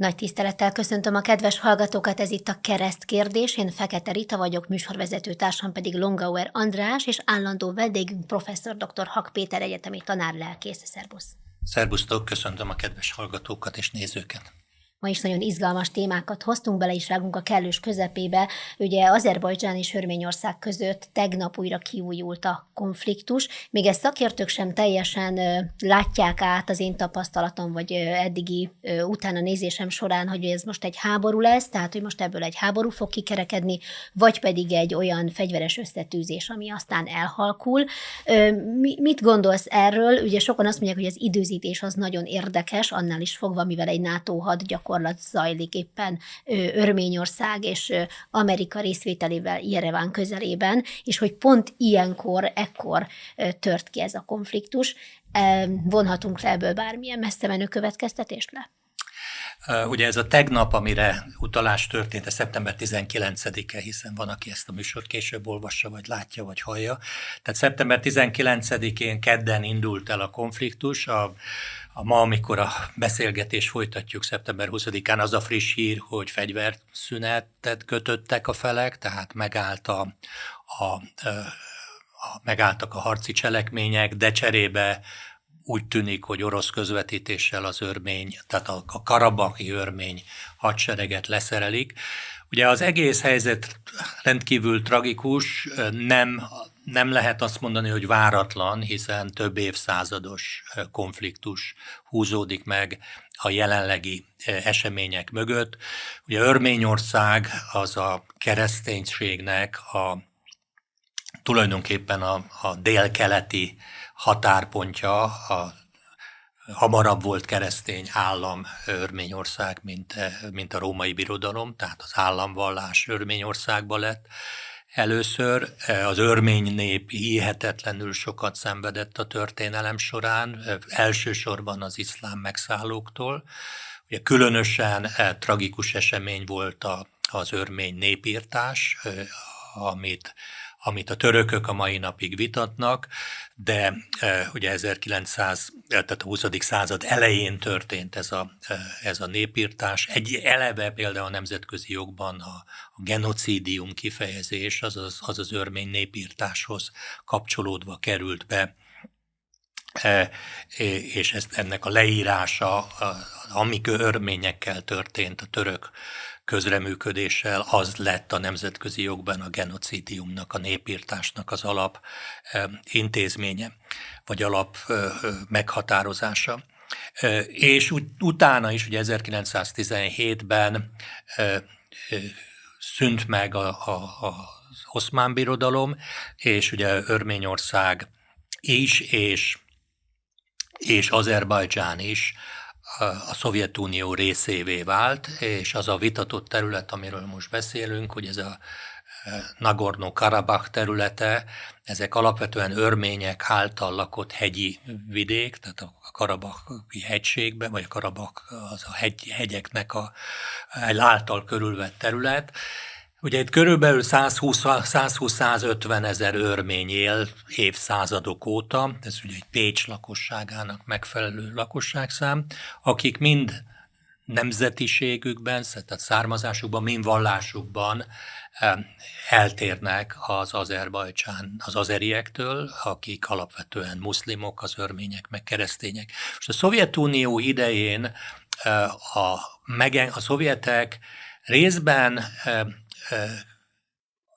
Nagy tisztelettel köszöntöm a kedves hallgatókat, ez itt a Kereszt kérdés. Én Fekete Rita vagyok, műsorvezető társam pedig Longauer András, és állandó vendégünk professzor dr. Hak Péter egyetemi tanár lelkész. Szerbusz! Szerbusztok, köszöntöm a kedves hallgatókat és nézőket! Ma is nagyon izgalmas témákat hoztunk, bele is rágunk a kellős közepébe. Ugye Azerbajdzsán és Örményország között tegnap újra kiújult a konfliktus. Még ezt szakértők sem teljesen látják át az én tapasztalatom, vagy eddigi utána nézésem során, hogy ez most egy háború lesz, tehát hogy most ebből egy háború fog kikerekedni, vagy pedig egy olyan fegyveres összetűzés, ami aztán elhalkul. Mit gondolsz erről? Ugye sokan azt mondják, hogy az időzítés az nagyon érdekes, annál is fogva, mivel egy NATO hadgyakorlat gyakorlat zajlik éppen Örményország és Amerika részvételével Jereván közelében, és hogy pont ilyenkor, ekkor tört ki ez a konfliktus. Vonhatunk le ebből bármilyen messze menő következtetést le? Ugye ez a tegnap, amire utalás történt, a szeptember 19-e, hiszen van, aki ezt a műsort később olvassa, vagy látja, vagy hallja. Tehát szeptember 19-én kedden indult el a konfliktus, a a ma, amikor a beszélgetés folytatjuk szeptember 20-án, az a friss hír, hogy fegyverszünetet kötöttek a felek, tehát megállt a, a, a, megálltak a harci cselekmények, de cserébe úgy tűnik, hogy orosz közvetítéssel az örmény, tehát a, a karabaki örmény hadsereget leszerelik. Ugye az egész helyzet rendkívül tragikus, nem nem lehet azt mondani, hogy váratlan, hiszen több évszázados konfliktus húzódik meg a jelenlegi események mögött. Ugye Örményország az a kereszténységnek a tulajdonképpen a, a délkeleti határpontja, a hamarabb volt keresztény állam Örményország, mint, mint a római birodalom, tehát az államvallás Örményországba lett, Először az örmény nép hihetetlenül sokat szenvedett a történelem során, elsősorban az iszlám megszállóktól. Ugye különösen e, tragikus esemény volt az örmény népírtás, amit amit a törökök a mai napig vitatnak, de e, ugye 1900, tehát a 20. század elején történt ez a, e, ez a népírtás. Egy eleve például a nemzetközi jogban a, a genocidium kifejezés, az az, az az örmény népírtáshoz kapcsolódva került be e, és ezt, ennek a leírása, amik örményekkel történt a török közreműködéssel az lett a nemzetközi jogban a genocidiumnak, a népírtásnak az alap intézménye, vagy alap meghatározása. És utána is, ugye 1917-ben szűnt meg a, a, az oszmán birodalom, és ugye Örményország is, és, és Azerbajdzsán is a Szovjetunió részévé vált, és az a vitatott terület, amiről most beszélünk, hogy ez a e, Nagorno-Karabakh területe, ezek alapvetően örmények által lakott hegyi vidék, tehát a Karabakhi hegységben, vagy a Karabak az a hegy, hegyeknek a, által körülvett terület, Ugye itt körülbelül 120-150 ezer örmény él évszázadok óta, ez ugye egy Pécs lakosságának megfelelő lakosságszám, akik mind nemzetiségükben, tehát származásukban, mind vallásukban eltérnek az Azerbajcsán, az azeriektől, akik alapvetően muszlimok, az örmények, meg keresztények. Most a Szovjetunió idején a, a szovjetek részben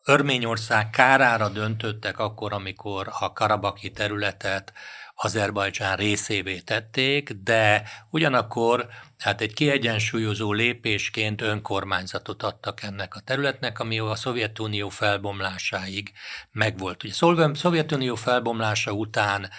Örményország kárára döntöttek akkor, amikor a karabaki területet Azerbajdzsán részévé tették, de ugyanakkor hát egy kiegyensúlyozó lépésként önkormányzatot adtak ennek a területnek, ami a Szovjetunió felbomlásáig megvolt. Ugye a Szovjetunió felbomlása után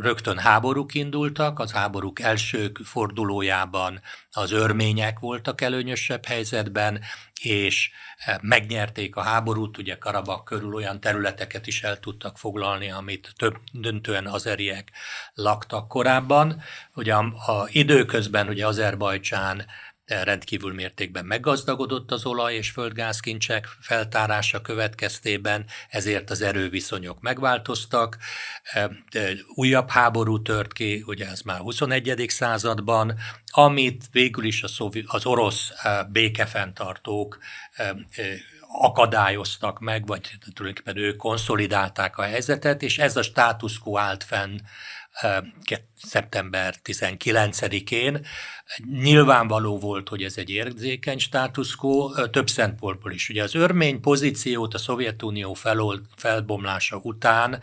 rögtön háborúk indultak, az háborúk első fordulójában az örmények voltak előnyösebb helyzetben, és eh, megnyerték a háborút, ugye Karabak körül olyan területeket is el tudtak foglalni, amit több döntően azeriek laktak korábban. Ugye a, a időközben ugye Azerbajdzsán rendkívül mértékben meggazdagodott az olaj és földgázkincsek feltárása következtében, ezért az erőviszonyok megváltoztak. Újabb háború tört ki, ugye ez már 21. században, amit végül is az orosz békefenntartók akadályoztak meg, vagy tulajdonképpen ők konszolidálták a helyzetet, és ez a status quo állt fenn szeptember 19-én. Nyilvánvaló volt, hogy ez egy érzékeny status quo, több szempontból is. Ugye az örmény pozíciót a Szovjetunió felol, felbomlása után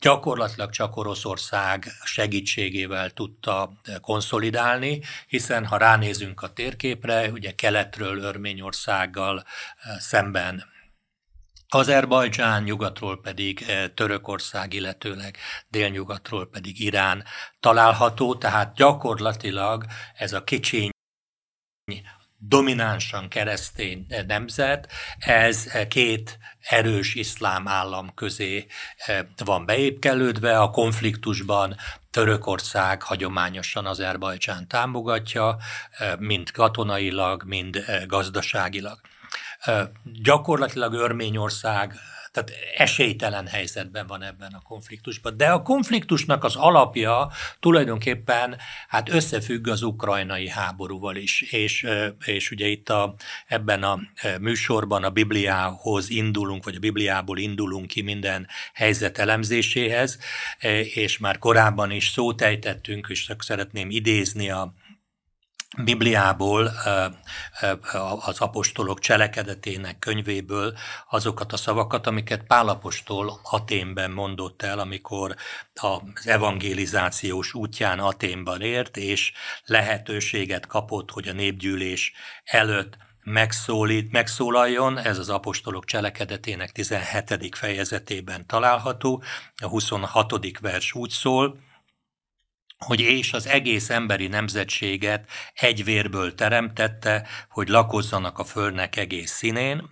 gyakorlatilag csak Oroszország segítségével tudta konszolidálni, hiszen ha ránézünk a térképre, ugye keletről Örményországgal szemben Azerbajdzsán, nyugatról pedig Törökország, illetőleg délnyugatról pedig Irán található, tehát gyakorlatilag ez a kicsiny dominánsan keresztény nemzet, ez két erős iszlám állam közé eh, van beépkelődve, a konfliktusban Törökország hagyományosan Azerbajdzsán támogatja, eh, mind katonailag, mind eh, gazdaságilag. Gyakorlatilag Örményország tehát esélytelen helyzetben van ebben a konfliktusban. De a konfliktusnak az alapja tulajdonképpen hát összefügg az ukrajnai háborúval is, és, és ugye itt a, ebben a műsorban a Bibliához indulunk, vagy a Bibliából indulunk ki minden helyzet elemzéséhez, és már korábban is szót ejtettünk, és csak szeretném idézni a Bibliából, az apostolok cselekedetének könyvéből azokat a szavakat, amiket Pálapostól Aténben mondott el, amikor az evangelizációs útján Aténban ért, és lehetőséget kapott, hogy a népgyűlés előtt megszólít, megszólaljon, ez az apostolok cselekedetének 17. fejezetében található, a 26. vers úgy szól, hogy és az egész emberi nemzetséget egy vérből teremtette, hogy lakozzanak a földnek egész színén,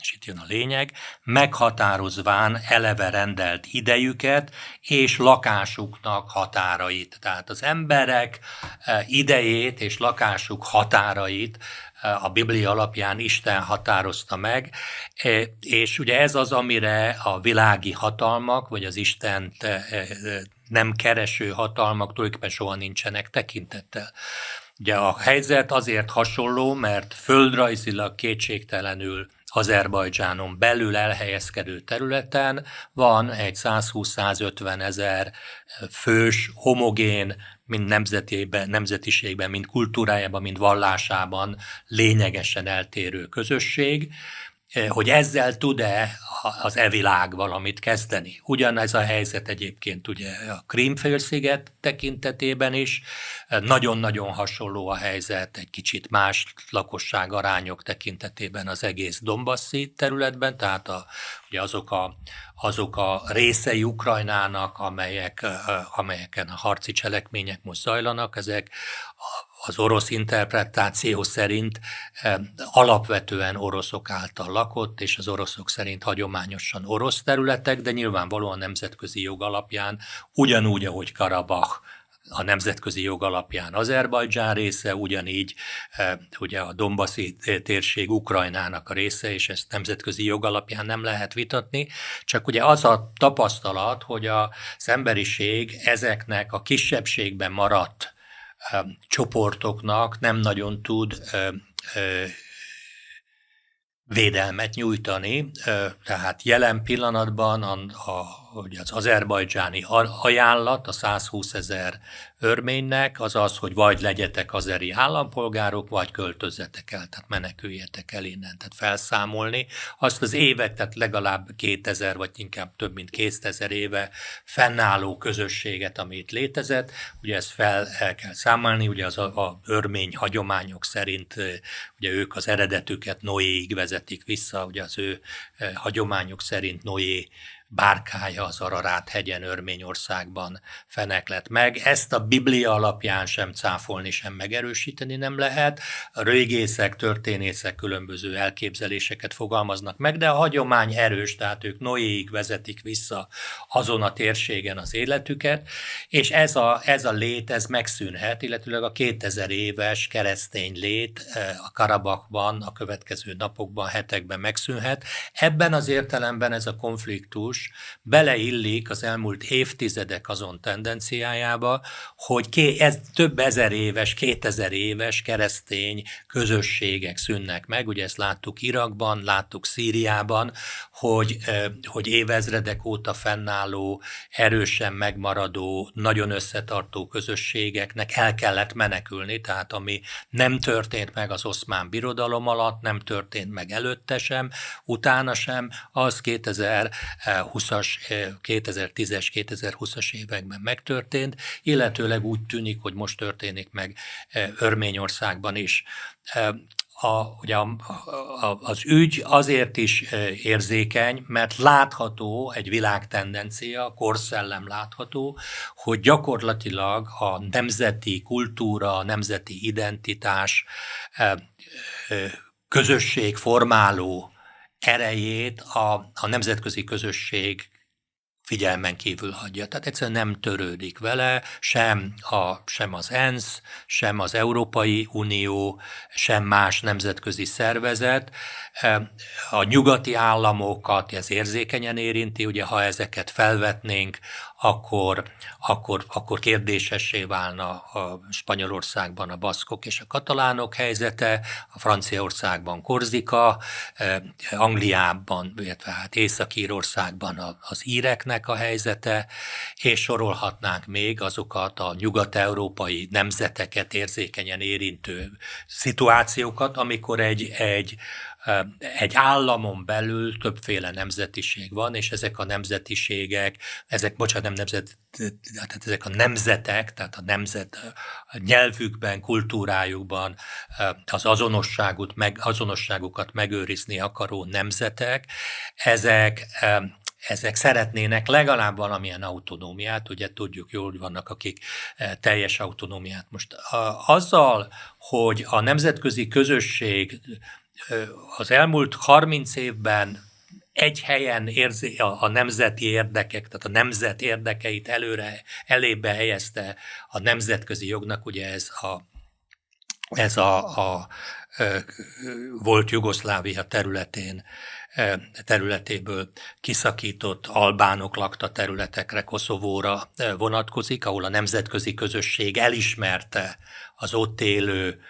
és itt jön a lényeg, meghatározván eleve rendelt idejüket és lakásuknak határait. Tehát az emberek eh, idejét és lakásuk határait eh, a Biblia alapján Isten határozta meg, eh, és ugye ez az, amire a világi hatalmak, vagy az Isten nem kereső hatalmak tulajdonképpen soha nincsenek tekintettel. Ugye a helyzet azért hasonló, mert földrajzilag kétségtelenül Azerbajdzsánon belül elhelyezkedő területen van egy 120-150 ezer fős, homogén, mind nemzetében, nemzetiségben, mind kultúrájában, mind vallásában lényegesen eltérő közösség, hogy ezzel tud-e az e-világ valamit kezdeni. Ugyanez a helyzet egyébként ugye a Krímfélsziget tekintetében is, nagyon-nagyon hasonló a helyzet egy kicsit más lakosság arányok tekintetében az egész Dombasszi területben, tehát a, ugye azok a, azok a részei Ukrajnának, amelyek, amelyeken a harci cselekmények most zajlanak, ezek az orosz interpretáció szerint eh, alapvetően oroszok által lakott, és az oroszok szerint hagyományosan orosz területek, de nyilvánvalóan nemzetközi jog alapján, ugyanúgy, ahogy Karabach a nemzetközi jog alapján Azerbajdzsán része, ugyanígy eh, ugye a Dombaszi térség Ukrajnának a része, és ezt nemzetközi jog alapján nem lehet vitatni, csak ugye az a tapasztalat, hogy az emberiség ezeknek a kisebbségben maradt csoportoknak nem nagyon tud védelmet nyújtani, tehát jelen pillanatban a, az azerbajdzsáni ajánlat a 120 ezer örménynek az az, hogy vagy legyetek azeri állampolgárok, vagy költözzetek el, tehát meneküljetek el innen, tehát felszámolni. Azt az évek, tehát legalább 2000, vagy inkább több mint 2000 éve fennálló közösséget, amit létezett, ugye ezt fel el kell számolni, ugye az a, a örmény hagyományok szerint, ugye ők az eredetüket Noéig vezetik vissza, ugye az ő hagyományok szerint Noé bárkája az Ararát hegyen Örményországban feneklet meg. Ezt a Biblia alapján sem cáfolni, sem megerősíteni nem lehet. A régészek, történészek különböző elképzeléseket fogalmaznak meg, de a hagyomány erős, tehát ők Noéig vezetik vissza azon a térségen az életüket, és ez a, ez a lét, ez megszűnhet, illetőleg a 2000 éves keresztény lét eh, a Karabakban a következő napokban, hetekben megszűnhet. Ebben az értelemben ez a konfliktus beleillik az elmúlt évtizedek azon tendenciájába, hogy ké, ez több ezer éves, kétezer éves keresztény közösségek szűnnek meg. Ugye ezt láttuk Irakban, láttuk Szíriában, hogy, hogy évezredek óta fennálló, erősen megmaradó, nagyon összetartó közösségeknek el kellett menekülni, tehát ami nem történt meg az oszmán birodalom alatt, nem történt meg előtte sem, utána sem, az 2020-as, 2010-es, 2020-as években megtörtént, illetőleg úgy tűnik, hogy most történik meg Örményországban is a, ugye a, a, az ügy azért is érzékeny, mert látható egy világtendencia, a korszellem látható, hogy gyakorlatilag a nemzeti kultúra, a nemzeti identitás közösség formáló erejét a, a nemzetközi közösség figyelmen kívül hagyja. Tehát egyszerűen nem törődik vele, sem, a, sem az ENSZ, sem az Európai Unió, sem más nemzetközi szervezet. A nyugati államokat ez érzékenyen érinti, ugye ha ezeket felvetnénk, akkor, akkor, akkor kérdésessé válna a Spanyolországban a baszkok és a katalánok helyzete, a Franciaországban Korzika, Angliában, illetve hát Észak-Írországban az íreknek a helyzete, és sorolhatnánk még azokat a nyugat-európai nemzeteket érzékenyen érintő szituációkat, amikor egy, egy egy államon belül többféle nemzetiség van, és ezek a nemzetiségek, ezek, bocsánat, nem nemzet, tehát ezek a nemzetek, tehát a nemzet a nyelvükben, kultúrájukban az azonosságot, meg, azonosságukat megőrizni akaró nemzetek, ezek ezek szeretnének legalább valamilyen autonómiát, ugye tudjuk jól, hogy vannak, akik teljes autonómiát. Most azzal, hogy a nemzetközi közösség az elmúlt 30 évben egy helyen érzi a, a nemzeti érdekek, tehát a nemzet érdekeit előre, elébe helyezte a nemzetközi jognak, ugye ez a, ez a, a, volt Jugoszlávia területén területéből kiszakított albánok lakta területekre, Koszovóra vonatkozik, ahol a nemzetközi közösség elismerte az ott élő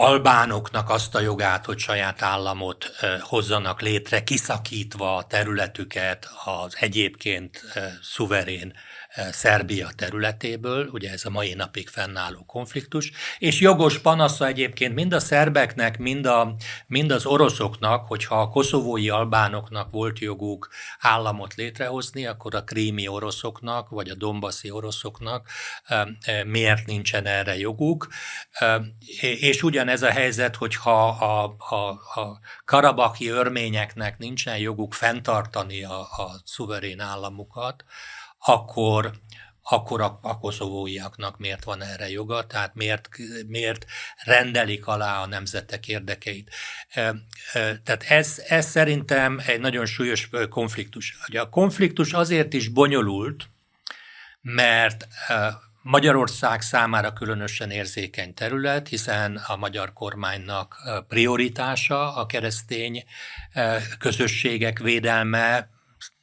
albánoknak azt a jogát, hogy saját államot hozzanak létre, kiszakítva a területüket az egyébként szuverén Szerbia területéből, ugye ez a mai napig fennálló konfliktus, és jogos panasza egyébként mind a szerbeknek, mind, a, mind az oroszoknak, hogyha a koszovói albánoknak volt joguk államot létrehozni, akkor a krími oroszoknak, vagy a dombaszi oroszoknak miért nincsen erre joguk. És ugyanez a helyzet, hogyha a, a, a karabaki örményeknek nincsen joguk fenntartani a, a szuverén államukat, akkor, akkor a, a koszovóiaknak miért van erre joga, tehát miért, miért rendelik alá a nemzetek érdekeit. Tehát ez, ez szerintem egy nagyon súlyos konfliktus. A konfliktus azért is bonyolult, mert Magyarország számára különösen érzékeny terület, hiszen a magyar kormánynak prioritása a keresztény közösségek védelme,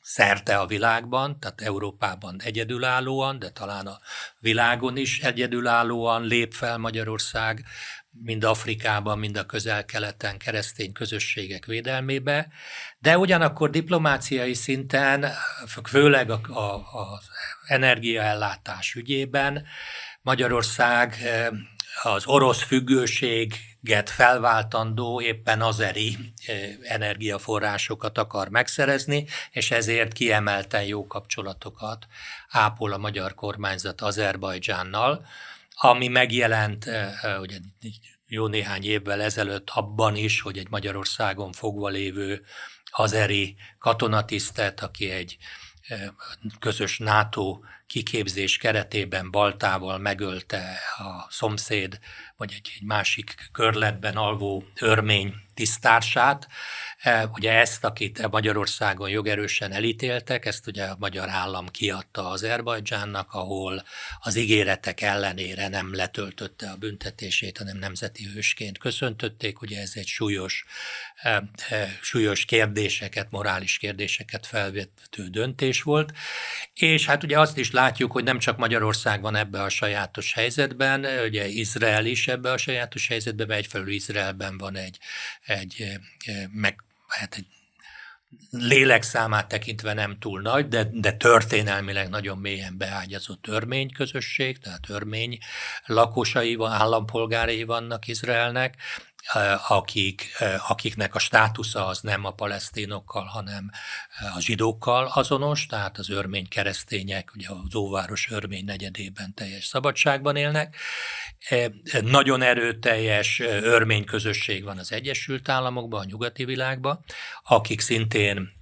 szerte a világban, tehát Európában egyedülállóan, de talán a világon is egyedülállóan lép fel Magyarország, mind Afrikában, mind a közel-keleten keresztény közösségek védelmébe, de ugyanakkor diplomáciai szinten, főleg az energiaellátás ügyében Magyarország eh, az orosz függőséget felváltandó éppen azeri energiaforrásokat akar megszerezni, és ezért kiemelten jó kapcsolatokat ápol a magyar kormányzat Azerbajdzsánnal, ami megjelent ugye, jó néhány évvel ezelőtt abban is, hogy egy Magyarországon fogva lévő hazeri katonatisztet, aki egy közös NATO kiképzés keretében baltával megölte a szomszéd, vagy egy, egy másik körletben alvó örmény tisztársát. E, ugye ezt, akit Magyarországon jogerősen elítéltek, ezt ugye a magyar állam kiadta Azerbajdzsánnak, ahol az ígéretek ellenére nem letöltötte a büntetését, hanem nemzeti hősként köszöntötték. Ugye ez egy súlyos, e, e, súlyos kérdéseket, morális kérdéseket felvető döntés volt. És hát ugye azt is látjuk, hogy nem csak Magyarország van ebbe a sajátos helyzetben, ugye Izrael is ebbe a sajátos helyzetben, mert egyfelől Izraelben van egy, egy meg, hát egy lélekszámát tekintve nem túl nagy, de, de történelmileg nagyon mélyen beágyazott örmény közösség, tehát örmény lakosai, állampolgárai vannak Izraelnek, akik, akiknek a státusza az nem a palesztinokkal, hanem a zsidókkal azonos, tehát az örmény keresztények, ugye az óváros örmény negyedében teljes szabadságban élnek. Nagyon erőteljes örmény közösség van az Egyesült Államokban, a nyugati világban, akik szintén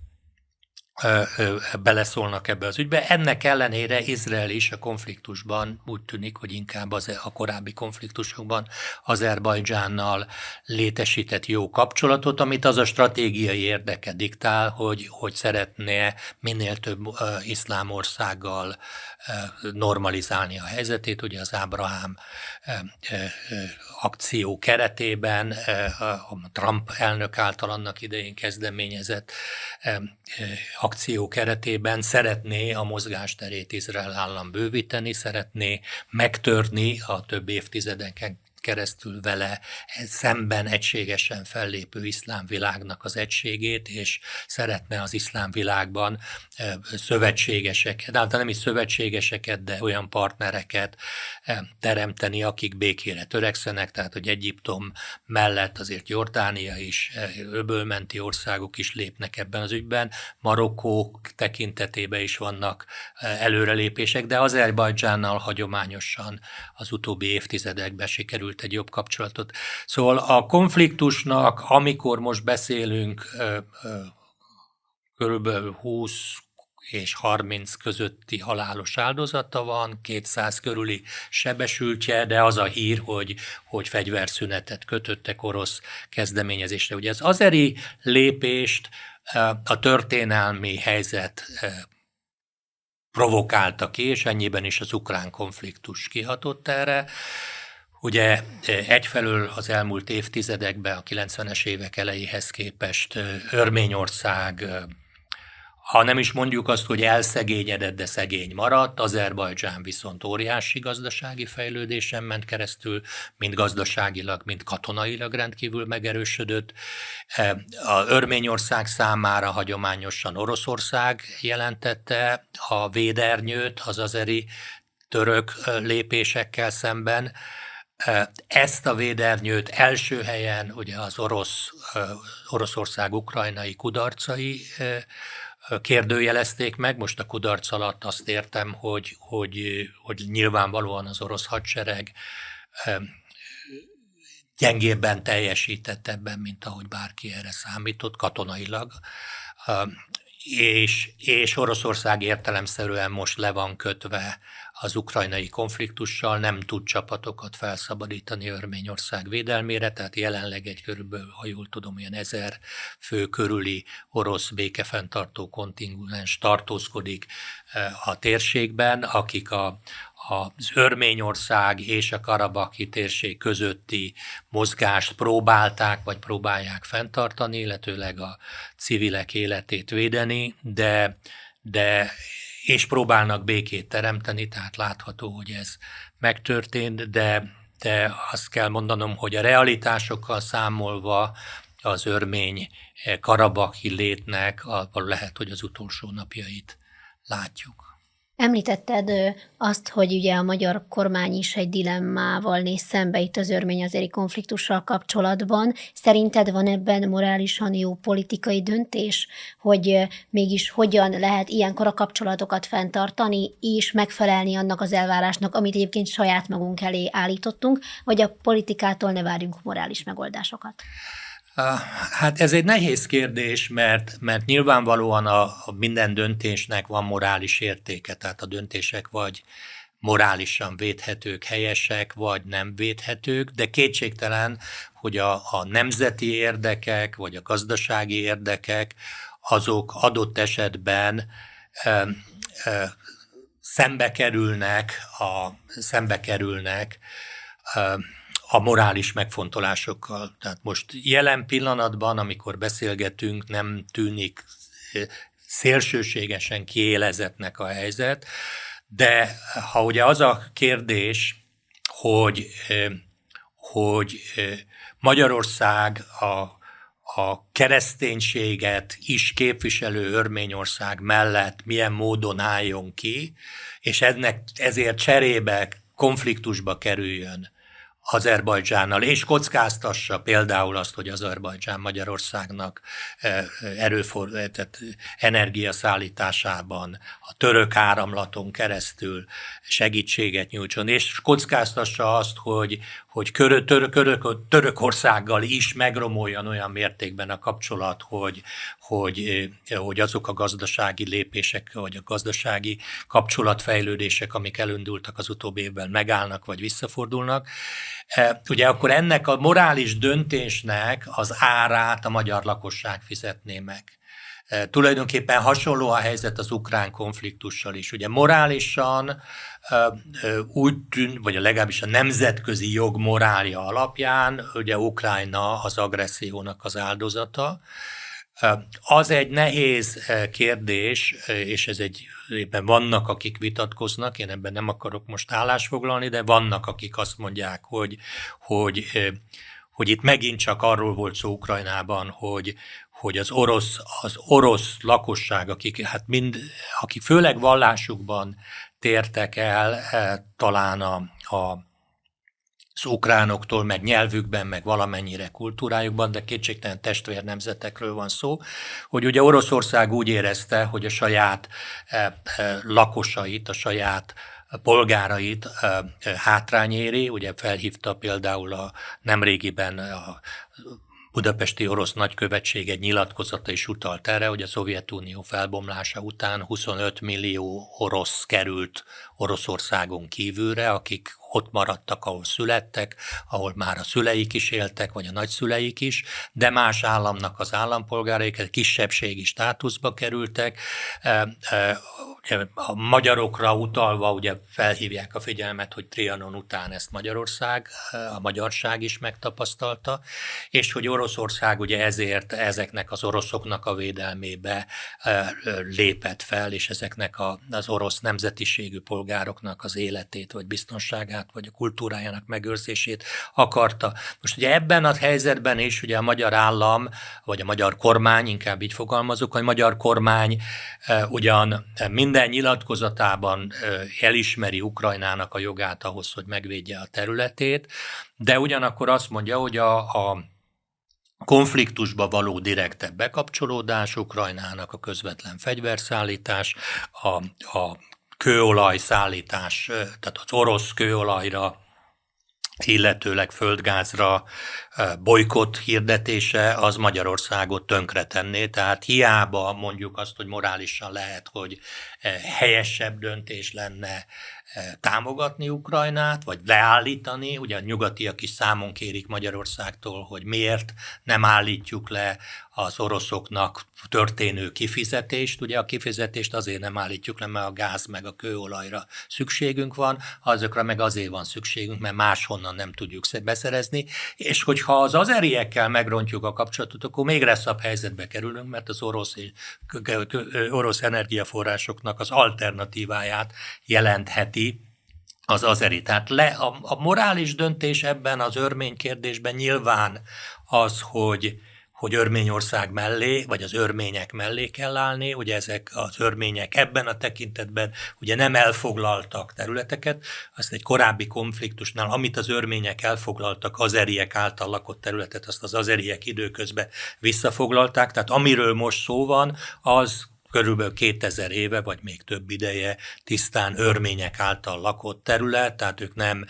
beleszólnak ebbe az ügybe. Ennek ellenére Izrael is a konfliktusban úgy tűnik, hogy inkább az, a korábbi konfliktusokban Azerbajdzsánnal létesített jó kapcsolatot, amit az a stratégiai érdeke diktál, hogy, hogy szeretne minél több iszlám országgal normalizálni a helyzetét. Ugye az Ábrahám uh, akció keretében a Trump elnök által annak idején kezdeményezett akció keretében szeretné a mozgásterét Izrael állam bővíteni, szeretné megtörni a több évtizedeken keresztül vele szemben egységesen fellépő iszlám világnak az egységét, és szeretne az iszlám világban szövetségeseket, de nem is szövetségeseket, de olyan partnereket teremteni, akik békére törekszenek, tehát hogy Egyiptom mellett azért Jordánia is, öbölmenti országok is lépnek ebben az ügyben, Marokkó tekintetében is vannak előrelépések, de Azerbajdzsánnal hagyományosan az utóbbi évtizedekben sikerült sikerült egy jobb kapcsolatot. Szóval a konfliktusnak, amikor most beszélünk, körülbelül 20 és 30 közötti halálos áldozata van, 200 körüli sebesültje, de az a hír, hogy, hogy fegyverszünetet kötöttek orosz kezdeményezésre. Ugye az azeri lépést a történelmi helyzet provokálta ki, és ennyiben is az ukrán konfliktus kihatott erre. Ugye egyfelől az elmúlt évtizedekben, a 90-es évek elejéhez képest Örményország, ha nem is mondjuk azt, hogy elszegényedett, de szegény maradt, Azerbajdzsán viszont óriási gazdasági fejlődésen ment keresztül, mind gazdaságilag, mind katonailag rendkívül megerősödött. A Örményország számára hagyományosan Oroszország jelentette a védernyőt az azeri török lépésekkel szemben, ezt a védernyőt első helyen ugye az orosz, Oroszország ukrajnai kudarcai kérdőjelezték meg. Most a kudarc alatt azt értem, hogy, hogy, hogy nyilvánvalóan az orosz hadsereg gyengébben teljesített ebben, mint ahogy bárki erre számított katonailag. És, és Oroszország értelemszerűen most le van kötve az ukrajnai konfliktussal nem tud csapatokat felszabadítani Örményország védelmére, tehát jelenleg egy körülbelül, ha jól tudom, ilyen ezer fő körüli orosz békefenntartó kontingens tartózkodik eh, a térségben, akik a, az Örményország és a Karabaki térség közötti mozgást próbálták, vagy próbálják fenntartani, illetőleg a civilek életét védeni, de, de és próbálnak békét teremteni, tehát látható, hogy ez megtörtént, de, de azt kell mondanom, hogy a realitásokkal számolva az örmény karabaki létnek lehet, hogy az utolsó napjait látjuk. Említetted azt, hogy ugye a magyar kormány is egy dilemmával néz szembe itt az örmény azéri konfliktussal kapcsolatban. Szerinted van ebben morálisan jó politikai döntés, hogy mégis hogyan lehet ilyenkor a kapcsolatokat fenntartani, és megfelelni annak az elvárásnak, amit egyébként saját magunk elé állítottunk, vagy a politikától ne várjunk morális megoldásokat? Hát ez egy nehéz kérdés, mert, mert nyilvánvalóan a, a minden döntésnek van morális értéke, tehát a döntések vagy morálisan védhetők, helyesek, vagy nem védhetők, de kétségtelen, hogy a, a nemzeti érdekek, vagy a gazdasági érdekek, azok adott esetben ö, ö, szembe kerülnek, a, szembe kerülnek ö, a morális megfontolásokkal. Tehát most jelen pillanatban, amikor beszélgetünk, nem tűnik szélsőségesen kiélezetnek a helyzet, de ha ugye az a kérdés, hogy, hogy Magyarország a, a kereszténységet is képviselő Örményország mellett milyen módon álljon ki, és ennek ezért cserébe konfliktusba kerüljön Azerbajdzsánnal, és kockáztassa például azt, hogy Azerbajdzsán Magyarországnak eh, erőfor, tehát energiaszállításában a török áramlaton keresztül segítséget nyújtson, és kockáztassa azt, hogy, hogy török, török, Törökországgal is megromoljon olyan mértékben a kapcsolat, hogy, hogy, hogy azok a gazdasági lépések, vagy a gazdasági kapcsolatfejlődések, amik elindultak az utóbbi évben, megállnak, vagy visszafordulnak. E, ugye akkor ennek a morális döntésnek az árát a magyar lakosság fizetné meg. E, tulajdonképpen hasonló a helyzet az ukrán konfliktussal is. Ugye morálisan e, úgy tűn, vagy legalábbis a nemzetközi jog morálja alapján, ugye Ukrajna az agressziónak az áldozata, az egy nehéz kérdés, és ez egy, éppen vannak, akik vitatkoznak, én ebben nem akarok most állásfoglalni, de vannak, akik azt mondják, hogy, hogy, hogy itt megint csak arról volt szó Ukrajnában, hogy, hogy az orosz, az orosz lakosság, akik, hát mind, akik főleg vallásukban tértek el, talán a, a az ukránoktól, meg nyelvükben, meg valamennyire kultúrájukban, de kétségtelen testvér nemzetekről van szó, hogy ugye Oroszország úgy érezte, hogy a saját eh, eh, lakosait, a saját polgárait eh, hátrány éri, ugye felhívta például a nemrégiben a budapesti orosz nagykövetség egy nyilatkozata is utalt erre, hogy a Szovjetunió felbomlása után 25 millió orosz került Oroszországon kívülre, akik ott maradtak, ahol születtek, ahol már a szüleik is éltek, vagy a nagyszüleik is, de más államnak az állampolgáraik kisebbségi státuszba kerültek. A magyarokra utalva ugye felhívják a figyelmet, hogy Trianon után ezt Magyarország, a magyarság is megtapasztalta, és hogy Oroszország ugye ezért ezeknek az oroszoknak a védelmébe lépett fel, és ezeknek az orosz nemzetiségű polgároknak az életét vagy biztonságát vagy a kultúrájának megőrzését akarta. Most ugye ebben a helyzetben is ugye a magyar állam, vagy a magyar kormány, inkább így fogalmazok, hogy a magyar kormány ugyan minden nyilatkozatában elismeri Ukrajnának a jogát ahhoz, hogy megvédje a területét, de ugyanakkor azt mondja, hogy a, a konfliktusba való direktebb bekapcsolódás, Ukrajnának a közvetlen fegyverszállítás, a, a kőolaj szállítás, tehát az orosz kőolajra, illetőleg földgázra bolykott hirdetése az Magyarországot tönkretenné, tehát hiába mondjuk azt, hogy morálisan lehet, hogy helyesebb döntés lenne támogatni Ukrajnát, vagy leállítani. Ugye a nyugatiak is számon kérik Magyarországtól, hogy miért nem állítjuk le az oroszoknak történő kifizetést. Ugye a kifizetést azért nem állítjuk le, mert a gáz meg a kőolajra szükségünk van, azokra meg azért van szükségünk, mert máshonnan nem tudjuk beszerezni, és hogyha az azeriekkel megrontjuk a kapcsolatot, akkor még rosszabb helyzetbe kerülünk, mert az orosz, orosz energiaforrásoknak az alternatíváját jelentheti az azeri. Tehát le, a, a morális döntés ebben az örmény kérdésben nyilván az, hogy hogy Örményország mellé, vagy az örmények mellé kell állni, ugye ezek az örmények ebben a tekintetben ugye nem elfoglaltak területeket, azt egy korábbi konfliktusnál, amit az örmények elfoglaltak, azeriek által lakott területet, azt az azeriek időközben visszafoglalták, tehát amiről most szó van, az körülbelül 2000 éve, vagy még több ideje tisztán örmények által lakott terület, tehát ők nem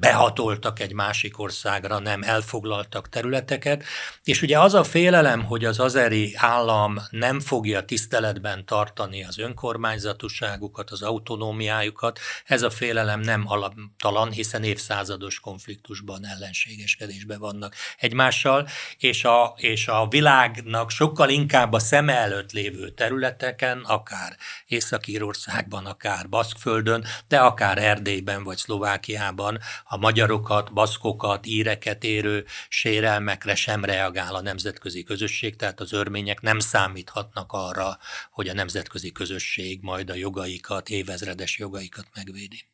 behatoltak egy másik országra, nem elfoglaltak területeket, és ugye az a félelem, hogy az azeri állam nem fogja tiszteletben tartani az önkormányzatosságukat, az autonómiájukat, ez a félelem nem alaptalan, hiszen évszázados konfliktusban, ellenségeskedésben vannak egymással, és a, és a világnak sokkal inkább a szeme előtt lévő területeken, akár Észak-Írországban, akár Baszkföldön, de akár Erdélyben vagy Szlovákiában a magyarokat, baszkokat, íreket érő sérelmekre sem reagál a nemzetközi közösség, tehát az örmények nem számíthatnak arra, hogy a nemzetközi közösség majd a jogaikat, évezredes jogaikat megvédi.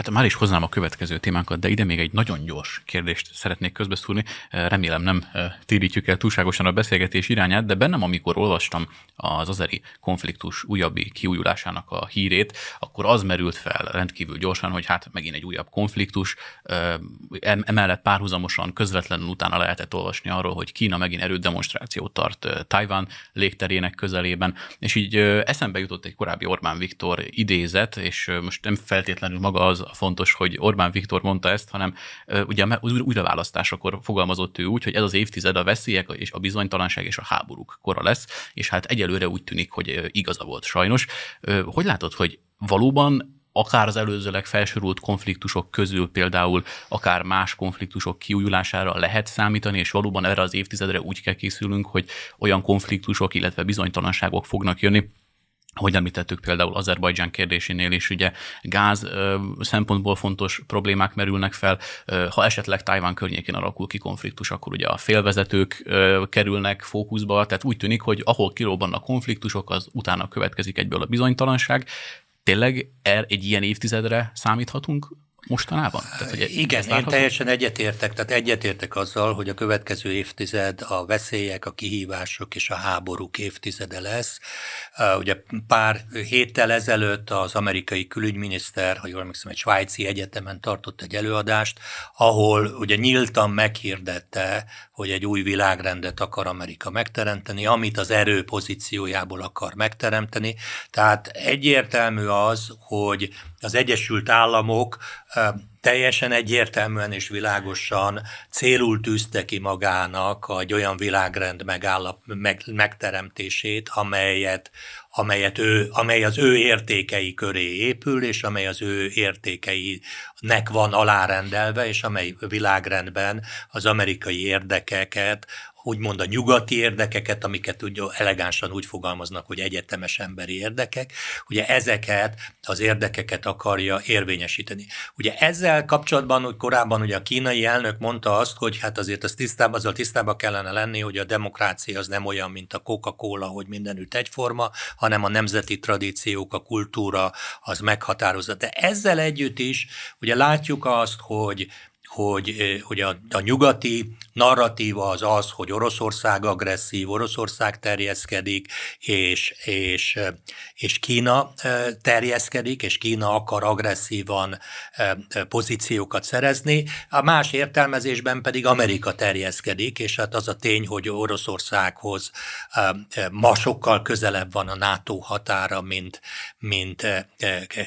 Hát már is hoznám a következő témánkat, de ide még egy nagyon gyors kérdést szeretnék közbeszúrni. Remélem nem térítjük el túlságosan a beszélgetés irányát, de bennem, amikor olvastam az azeri konfliktus újabbi kiújulásának a hírét, akkor az merült fel rendkívül gyorsan, hogy hát megint egy újabb konfliktus. Emellett párhuzamosan közvetlenül utána lehetett olvasni arról, hogy Kína megint erődemonstrációt tart Tajván légterének közelében, és így eszembe jutott egy korábbi Orbán Viktor idézet, és most nem feltétlenül maga az fontos, hogy Orbán Viktor mondta ezt, hanem ugye az újraválasztásakor fogalmazott ő úgy, hogy ez az évtized a veszélyek és a bizonytalanság és a háborúk kora lesz, és hát egyelőre úgy tűnik, hogy igaza volt sajnos. Hogy látod, hogy valóban akár az előzőleg felsorult konfliktusok közül például akár más konfliktusok kiújulására lehet számítani, és valóban erre az évtizedre úgy kell készülnünk, hogy olyan konfliktusok, illetve bizonytalanságok fognak jönni, hogy említettük például Azerbajdzsán kérdésénél is, ugye gáz szempontból fontos problémák merülnek fel. Ha esetleg Tajván környékén alakul ki konfliktus, akkor ugye a félvezetők kerülnek fókuszba, tehát úgy tűnik, hogy ahol kirobbannak konfliktusok, az utána következik egyből a bizonytalanság. Tényleg er, egy ilyen évtizedre számíthatunk mostanában? Tehát, hogy Igen, én teljesen egyetértek, tehát egyetértek azzal, hogy a következő évtized a veszélyek, a kihívások és a háborúk évtizede lesz. Ugye pár héttel ezelőtt az amerikai külügyminiszter, ha jól emlékszem, egy svájci egyetemen tartott egy előadást, ahol ugye nyíltan meghirdette, hogy egy új világrendet akar Amerika megteremteni, amit az erő pozíciójából akar megteremteni. Tehát egyértelmű az, hogy az Egyesült Államok teljesen egyértelműen és világosan célul tűzte ki magának egy olyan világrend megállap, meg, megteremtését, amelyet, amelyet ő, amely az ő értékei köré épül, és amely az ő értékeinek van alárendelve, és amely világrendben az amerikai érdekeket, úgymond a nyugati érdekeket, amiket ugye elegánsan úgy fogalmaznak, hogy egyetemes emberi érdekek, ugye ezeket az érdekeket akarja érvényesíteni. Ugye ezzel kapcsolatban, hogy korábban ugye a kínai elnök mondta azt, hogy hát azért az tisztában, azzal tisztában kellene lenni, hogy a demokrácia az nem olyan, mint a Coca-Cola, hogy mindenütt egyforma, hanem a nemzeti tradíciók, a kultúra az meghatározza. De ezzel együtt is ugye látjuk azt, hogy hogy, hogy a, a nyugati narratíva az az, hogy Oroszország agresszív, Oroszország terjeszkedik, és, és, és Kína terjeszkedik, és Kína akar agresszívan pozíciókat szerezni. A más értelmezésben pedig Amerika terjeszkedik, és hát az a tény, hogy Oroszországhoz ma sokkal közelebb van a NATO határa, mint, mint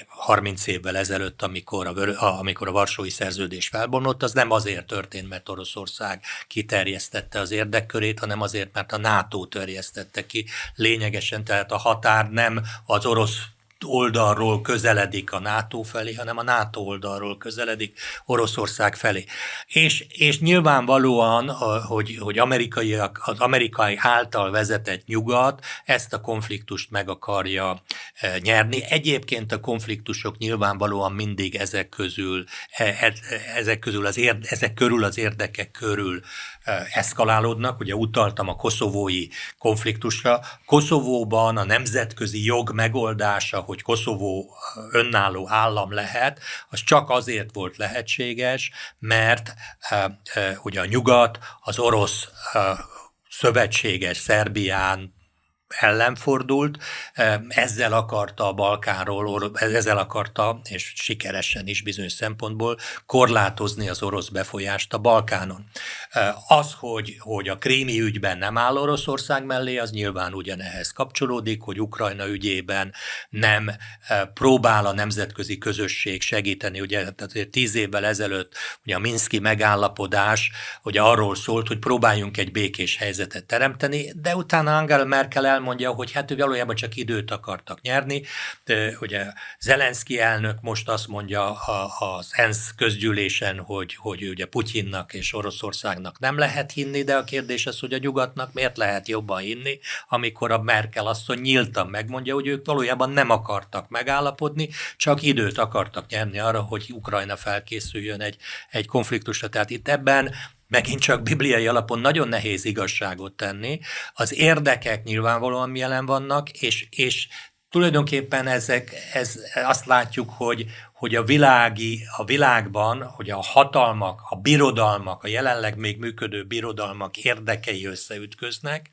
30 évvel ezelőtt, amikor a, amikor a Varsói Szerződés felbomlott, az nem azért történt, mert Oroszország kiterjesztette az érdekkörét, hanem azért, mert a NATO terjesztette ki. Lényegesen, tehát a határ nem az orosz oldalról közeledik a NATO felé, hanem a NATO oldalról közeledik Oroszország felé. És, és nyilvánvalóan, hogy, hogy amerikaiak, az amerikai által vezetett nyugat ezt a konfliktust meg akarja e, nyerni. Egyébként a konfliktusok nyilvánvalóan mindig ezek közül, e, e, ezek közül az érde, ezek körül az érdekek körül eszkalálódnak. Ugye utaltam a koszovói konfliktusra. Koszovóban a nemzetközi jog megoldása, hogy Koszovó önálló állam lehet, az csak azért volt lehetséges, mert ugye a nyugat az orosz szövetséges Szerbián, ellenfordult, ezzel akarta a Balkánról, ezzel akarta, és sikeresen is bizonyos szempontból korlátozni az orosz befolyást a Balkánon. Az, hogy, hogy a krími ügyben nem áll Oroszország mellé, az nyilván ugyanehhez kapcsolódik, hogy Ukrajna ügyében nem próbál a nemzetközi közösség segíteni. Ugye tehát tíz évvel ezelőtt ugye a Minszki megállapodás ugye arról szólt, hogy próbáljunk egy békés helyzetet teremteni, de utána Angela Merkel el elmondja, hogy hát ő valójában csak időt akartak nyerni. De, ugye Zelenszky elnök most azt mondja az ENSZ közgyűlésen, hogy, hogy ugye Putyinnak és Oroszországnak nem lehet hinni, de a kérdés az, hogy a nyugatnak miért lehet jobban hinni, amikor a Merkel asszony nyíltan megmondja, hogy ők valójában nem akartak megállapodni, csak időt akartak nyerni arra, hogy Ukrajna felkészüljön egy, egy konfliktusra. Tehát itt ebben megint csak bibliai alapon nagyon nehéz igazságot tenni. Az érdekek nyilvánvalóan jelen vannak, és, és tulajdonképpen ezek, ez, azt látjuk, hogy, hogy a világi, a világban, hogy a hatalmak, a birodalmak, a jelenleg még működő birodalmak érdekei összeütköznek.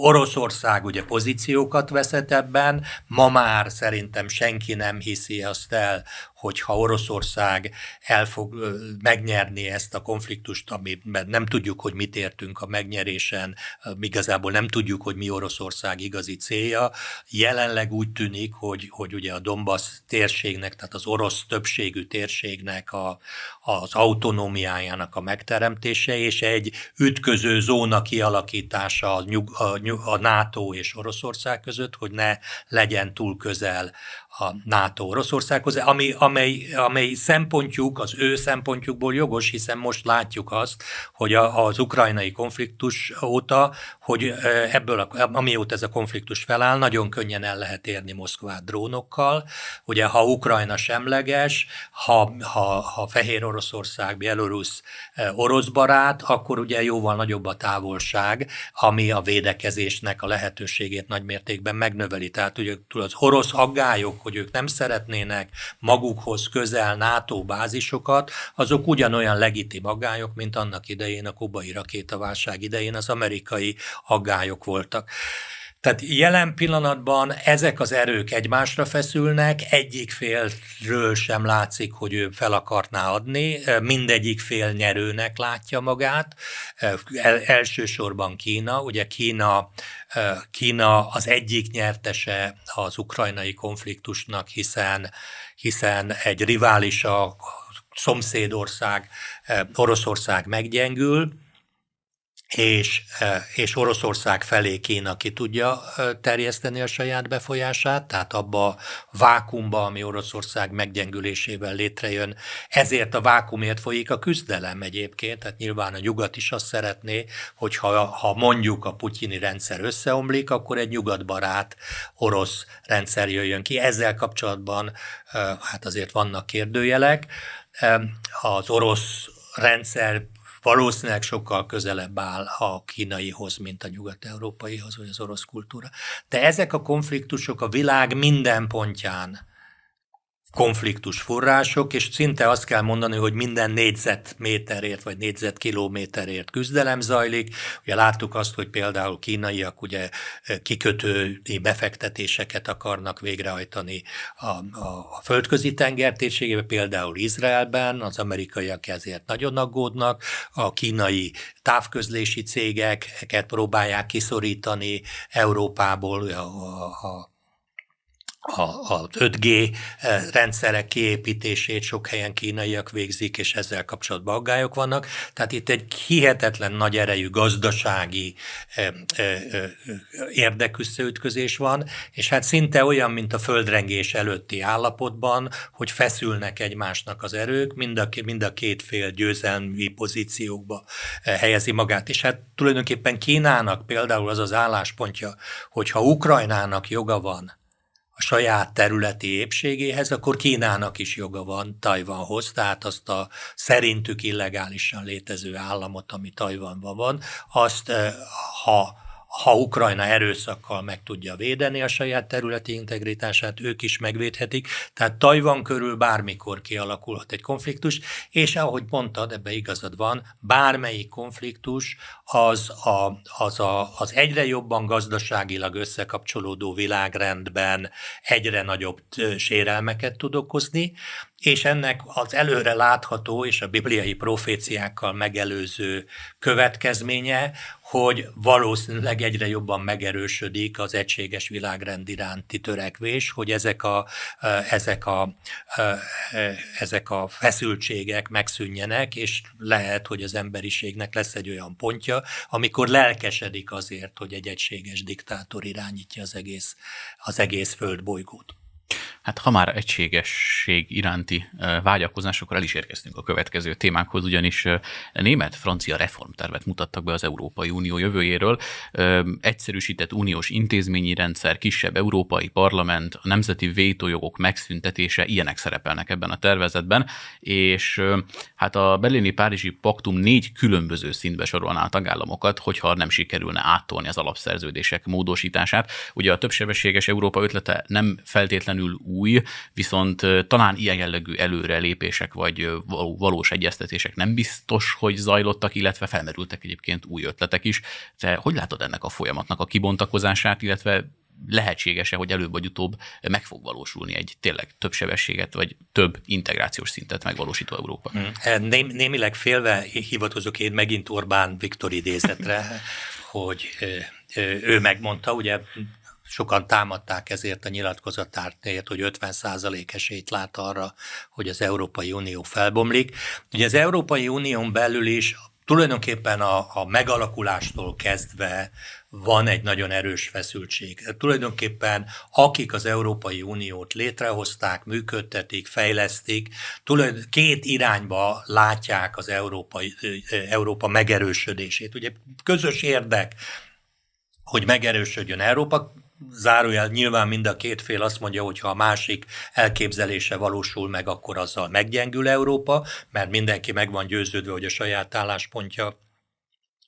Oroszország ugye pozíciókat veszett ebben, ma már szerintem senki nem hiszi azt el, hogyha Oroszország el fog megnyerni ezt a konfliktust, amiben nem tudjuk, hogy mit értünk a megnyerésen, igazából nem tudjuk, hogy mi Oroszország igazi célja. Jelenleg úgy tűnik, hogy, hogy ugye a Donbass térségnek, tehát az orosz többségű térségnek a, az autonómiájának a megteremtése, és egy ütköző zóna kialakítása a, nyug, a, a NATO és Oroszország között, hogy ne legyen túl közel a NATO Oroszországhoz, ami, amely, amely szempontjuk, az ő szempontjukból jogos, hiszen most látjuk azt, hogy a, az ukrajnai konfliktus óta, hogy ebből, a, amióta ez a konfliktus feláll, nagyon könnyen el lehet érni Moszkvát drónokkal. Ugye, ha Ukrajna semleges, ha, ha, ha Fehér Oroszország, Belarus orosz barát, akkor ugye jóval nagyobb a távolság, ami a védekezésnek a lehetőségét nagymértékben megnöveli. Tehát ugye az orosz aggályok, hogy ők nem szeretnének magukhoz közel NATO bázisokat, azok ugyanolyan legitim aggályok, mint annak idején a kubai rakétaválság idején az amerikai aggályok voltak. Tehát jelen pillanatban ezek az erők egymásra feszülnek, egyik félről sem látszik, hogy ő fel akarná adni, mindegyik fél nyerőnek látja magát, El, elsősorban Kína, ugye Kína, Kína az egyik nyertese az ukrajnai konfliktusnak, hiszen, hiszen egy rivális a szomszédország, Oroszország meggyengül, és, eh, és Oroszország felé Kína ki tudja eh, terjeszteni a saját befolyását, tehát abba a vákumba, ami Oroszország meggyengülésével létrejön. Ezért a vákumért folyik a küzdelem egyébként, tehát nyilván a nyugat is azt szeretné, hogy ha, ha mondjuk a putyini rendszer összeomlik, akkor egy nyugatbarát orosz rendszer jöjjön ki. Ezzel kapcsolatban eh, hát azért vannak kérdőjelek. Az orosz rendszer valószínűleg sokkal közelebb áll a kínaihoz, mint a nyugat-európaihoz, vagy az orosz kultúra. De ezek a konfliktusok a világ minden pontján konfliktus források, és szinte azt kell mondani, hogy minden négyzetméterért vagy négyzetkilométerért küzdelem zajlik. Ugye láttuk azt, hogy például kínaiak ugye kikötő befektetéseket akarnak végrehajtani a, a, a földközi tenger térségében, például Izraelben, az amerikaiak ezért nagyon aggódnak, a kínai távközlési cégeket próbálják kiszorítani Európából, a, a, az 5G eh, rendszerek kiépítését sok helyen kínaiak végzik, és ezzel kapcsolatban aggályok vannak. Tehát itt egy hihetetlen nagy erejű gazdasági eh, eh, érdeküsszeütközés van, és hát szinte olyan, mint a földrengés előtti állapotban, hogy feszülnek egymásnak az erők, mind a, mind a két fél győzelmi pozíciókba helyezi magát. És hát tulajdonképpen Kínának például az az álláspontja, hogy ha Ukrajnának joga van a saját területi épségéhez, akkor Kínának is joga van Tajvanhoz, tehát azt a szerintük illegálisan létező államot, ami Tajvanban van, azt ha ha Ukrajna erőszakkal meg tudja védeni a saját területi integritását, ők is megvédhetik. Tehát Tajvan körül bármikor kialakulhat egy konfliktus, és ahogy mondtad, ebbe igazad van, bármelyik konfliktus az, a, az, a, az egyre jobban gazdaságilag összekapcsolódó világrendben egyre nagyobb sérelmeket tud okozni, és ennek az előre látható és a bibliai proféciákkal megelőző következménye, hogy valószínűleg egyre jobban megerősödik az egységes világrend iránti törekvés, hogy ezek a, ezek a, ezek a feszültségek megszűnjenek, és lehet, hogy az emberiségnek lesz egy olyan pontja, amikor lelkesedik azért, hogy egy egységes diktátor irányítja az egész, az egész földbolygót. Hát ha már egységesség iránti vágyakozás, akkor el is érkeztünk a következő témákhoz, ugyanis német-francia reformtervet mutattak be az Európai Unió jövőjéről. Egyszerűsített uniós intézményi rendszer, kisebb európai parlament, a nemzeti vétójogok megszüntetése, ilyenek szerepelnek ebben a tervezetben, és hát a berlini-párizsi paktum négy különböző szintbe sorolná a tagállamokat, hogyha nem sikerülne áttolni az alapszerződések módosítását. Ugye a többsebességes Európa ötlete nem feltétlenül új, viszont talán ilyen jellegű előrelépések vagy valós egyeztetések nem biztos, hogy zajlottak, illetve felmerültek egyébként új ötletek is. Te hogy látod ennek a folyamatnak a kibontakozását, illetve lehetséges-e, hogy előbb vagy utóbb meg fog valósulni egy tényleg több sebességet, vagy több integrációs szintet megvalósító Európa? Hmm. Ném, némileg félve hivatkozok én megint Orbán Viktor idézetre, hogy ő megmondta, ugye sokan támadták ezért a nyilatkozatártért, hogy 50% esélyt lát arra, hogy az Európai Unió felbomlik. Ugye az Európai Unión belül is tulajdonképpen a, a megalakulástól kezdve van egy nagyon erős feszültség. Tulajdonképpen akik az Európai Uniót létrehozták, működtetik, fejlesztik, két irányba látják az Európa, Európa megerősödését. Ugye közös érdek, hogy megerősödjön Európa, zárójel nyilván mind a két fél azt mondja, hogy ha a másik elképzelése valósul meg, akkor azzal meggyengül Európa, mert mindenki meg van győződve, hogy a saját álláspontja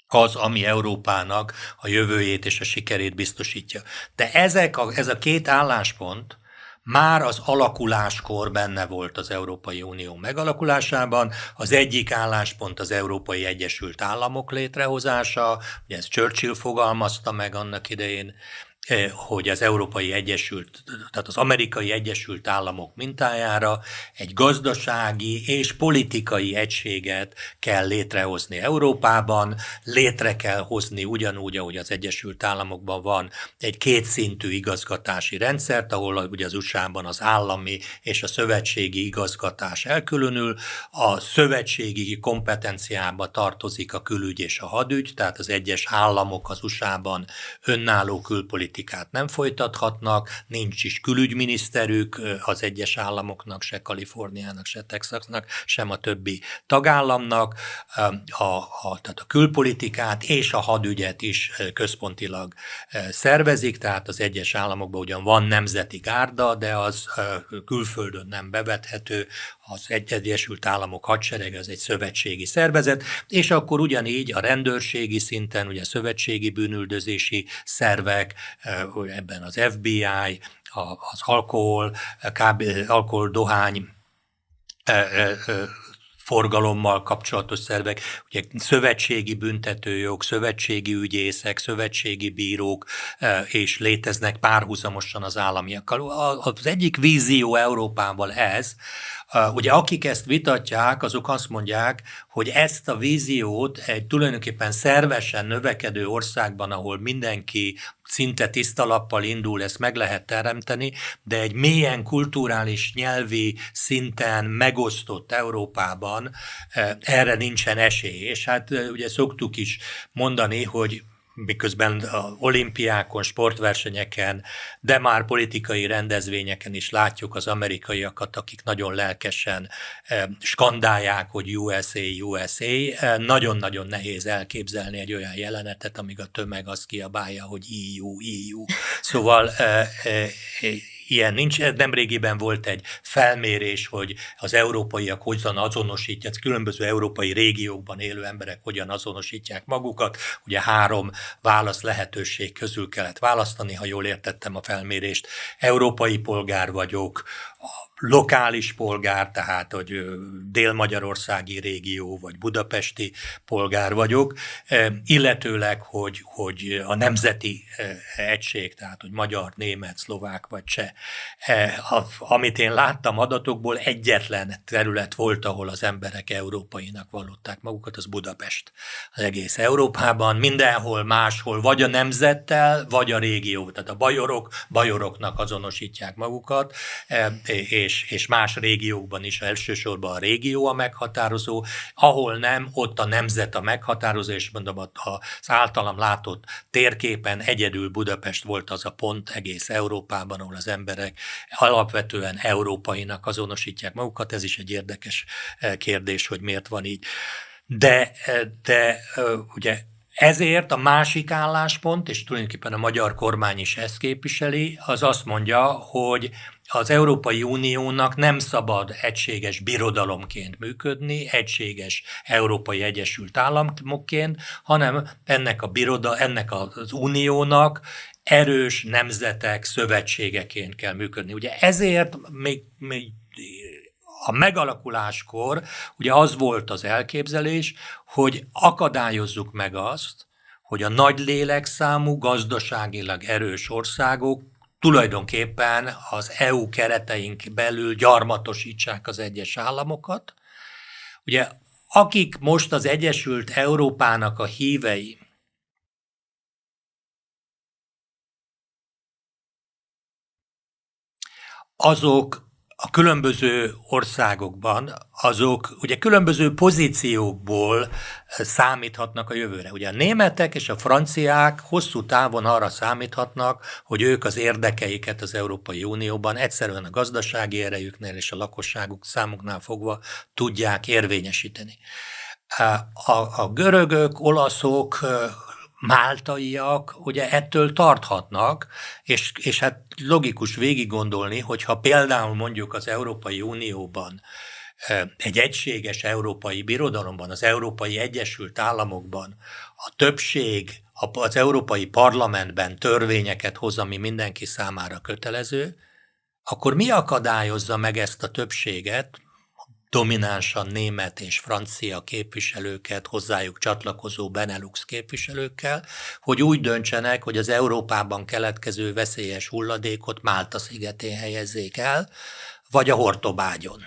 az, ami Európának a jövőjét és a sikerét biztosítja. De ezek a, ez a két álláspont már az alakuláskor benne volt az Európai Unió megalakulásában. Az egyik álláspont az Európai Egyesült Államok létrehozása, ugye ezt Churchill fogalmazta meg annak idején, hogy az Európai Egyesült, tehát az Amerikai Egyesült Államok mintájára egy gazdasági és politikai egységet kell létrehozni Európában, létre kell hozni ugyanúgy, ahogy az Egyesült Államokban van egy kétszintű igazgatási rendszert, ahol ugye az USA-ban az állami és a szövetségi igazgatás elkülönül, a szövetségi kompetenciába tartozik a külügy és a hadügy, tehát az egyes államok az USA-ban önálló külpolitikai politikát nem folytathatnak, nincs is külügyminiszterük az egyes államoknak, se Kaliforniának, se Texasnak, sem a többi tagállamnak, a, a, tehát a külpolitikát és a hadügyet is központilag szervezik, tehát az egyes államokban ugyan van nemzeti gárda, de az külföldön nem bevethető, az Egyesült Államok hadserege az egy szövetségi szervezet, és akkor ugyanígy a rendőrségi szinten, ugye szövetségi bűnüldözési szervek, ebben az FBI, az alkohol, kb, alkohol, dohány, forgalommal kapcsolatos szervek, ugye szövetségi büntetőjog, szövetségi ügyészek, szövetségi bírók, és léteznek párhuzamosan az államiakkal. Az egyik vízió Európával ez, Ugye akik ezt vitatják, azok azt mondják, hogy ezt a víziót egy tulajdonképpen szervesen növekedő országban, ahol mindenki szinte tiszta lappal indul, ezt meg lehet teremteni, de egy mélyen kulturális, nyelvi szinten megosztott Európában erre nincsen esély. És hát ugye szoktuk is mondani, hogy miközben olimpiákon, sportversenyeken, de már politikai rendezvényeken is látjuk az amerikaiakat, akik nagyon lelkesen eh, skandálják, hogy USA, USA. Eh, nagyon-nagyon nehéz elképzelni egy olyan jelenetet, amíg a tömeg azt kiabálja, hogy EU, EU. Szóval eh, ilyen nincs. Nemrégiben volt egy felmérés, hogy az európaiak hogyan azonosítják, különböző európai régiókban élő emberek hogyan azonosítják magukat. Ugye három válasz lehetőség közül kellett választani, ha jól értettem a felmérést. Európai polgár vagyok, lokális polgár, tehát hogy dél-magyarországi régió, vagy budapesti polgár vagyok, illetőleg, hogy, hogy a nemzeti egység, tehát hogy magyar, német, szlovák vagy cseh. Amit én láttam adatokból, egyetlen terület volt, ahol az emberek európainak vallották magukat, az Budapest. Az egész Európában, mindenhol máshol, vagy a nemzettel, vagy a régió. Tehát a bajorok, bajoroknak azonosítják magukat, és és, és más régiókban is elsősorban a régió a meghatározó, ahol nem, ott a nemzet a meghatározó, és mondom, az általam látott térképen egyedül Budapest volt az a pont egész Európában, ahol az emberek alapvetően európainak azonosítják magukat, ez is egy érdekes eh, kérdés, hogy miért van így. De, eh, de eh, ugye ezért a másik álláspont, és tulajdonképpen a magyar kormány is ezt képviseli, az azt mondja, hogy az Európai Uniónak nem szabad egységes birodalomként működni, egységes Európai Egyesült Államokként, hanem ennek a biroda, ennek az uniónak erős nemzetek szövetségeként kell működni. Ugye ezért még, még a megalakuláskor ugye az volt az elképzelés, hogy akadályozzuk meg azt, hogy a nagy lélekszámú, gazdaságilag erős országok tulajdonképpen az EU kereteink belül gyarmatosítsák az egyes államokat. Ugye akik most az Egyesült Európának a hívei, azok a különböző országokban, azok ugye különböző pozíciókból számíthatnak a jövőre. Ugye a németek és a franciák hosszú távon arra számíthatnak, hogy ők az érdekeiket az Európai Unióban egyszerűen a gazdasági erejüknél és a lakosságuk számuknál fogva tudják érvényesíteni. A, a görögök, olaszok, máltaiak ugye ettől tarthatnak, és, és hát logikus végig gondolni, hogyha például mondjuk az Európai Unióban egy egységes európai birodalomban, az Európai Egyesült Államokban a többség az Európai Parlamentben törvényeket hoz, ami mindenki számára kötelező, akkor mi akadályozza meg ezt a többséget, dominánsan német és francia képviselőket, hozzájuk csatlakozó Benelux képviselőkkel, hogy úgy döntsenek, hogy az Európában keletkező veszélyes hulladékot Málta szigetén helyezzék el, vagy a Hortobágyon.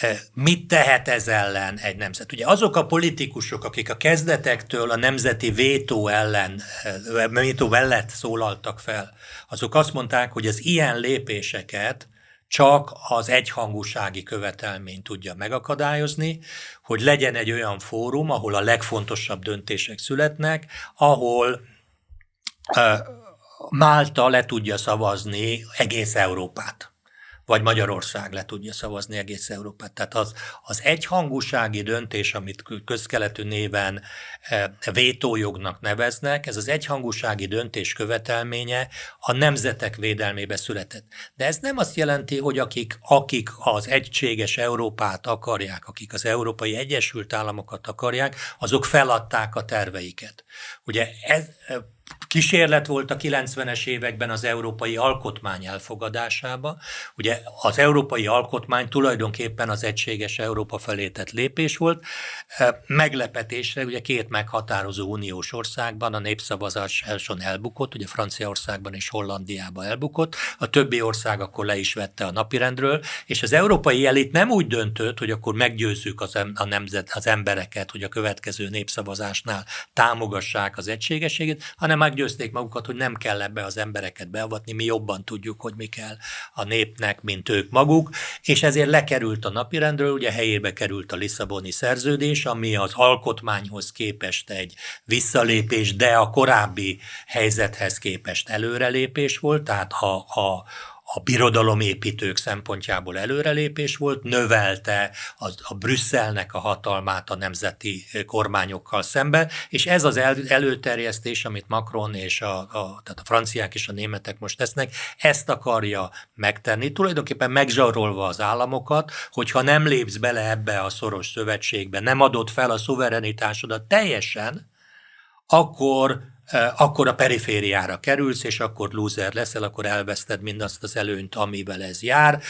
E, mit tehet ez ellen egy nemzet? Ugye azok a politikusok, akik a kezdetektől a nemzeti vétó ellen, e, vétó mellett szólaltak fel, azok azt mondták, hogy az ilyen lépéseket csak az egyhangúsági követelmény tudja megakadályozni, hogy legyen egy olyan fórum, ahol a legfontosabb döntések születnek, ahol Málta le tudja szavazni egész Európát vagy Magyarország le tudja szavazni egész Európát. Tehát az, az egyhangúsági döntés, amit közkeletű néven e, vétójognak neveznek, ez az egyhangúsági döntés követelménye a nemzetek védelmébe született. De ez nem azt jelenti, hogy akik, akik az egységes Európát akarják, akik az Európai Egyesült Államokat akarják, azok feladták a terveiket. Ugye ez, kísérlet volt a 90-es években az európai alkotmány elfogadásába. Ugye az európai alkotmány tulajdonképpen az egységes Európa felé tett lépés volt. Meglepetésre ugye két meghatározó uniós országban a népszavazás elson elbukott, ugye Franciaországban és Hollandiában elbukott, a többi ország akkor le is vette a napirendről, és az európai elit nem úgy döntött, hogy akkor meggyőzzük az, a nemzet, az embereket, hogy a következő népszavazásnál támogassák az egységességet, hanem meggyőzték magukat, hogy nem kell ebbe az embereket beavatni, mi jobban tudjuk, hogy mi kell a népnek, mint ők maguk, és ezért lekerült a napirendről, ugye helyébe került a Lisszaboni szerződés, ami az alkotmányhoz képest egy visszalépés, de a korábbi helyzethez képest előrelépés volt, tehát ha, ha a birodalomépítők szempontjából előrelépés volt, növelte a, a Brüsszelnek a hatalmát a nemzeti kormányokkal szemben, és ez az el, előterjesztés, amit Macron és a, a, tehát a franciák és a németek most tesznek, ezt akarja megtenni, tulajdonképpen megzsarolva az államokat, hogyha nem lépsz bele ebbe a szoros szövetségbe, nem adod fel a szuverenitásodat teljesen, akkor akkor a perifériára kerülsz, és akkor loser leszel, akkor elveszted mindazt az előnyt, amivel ez jár.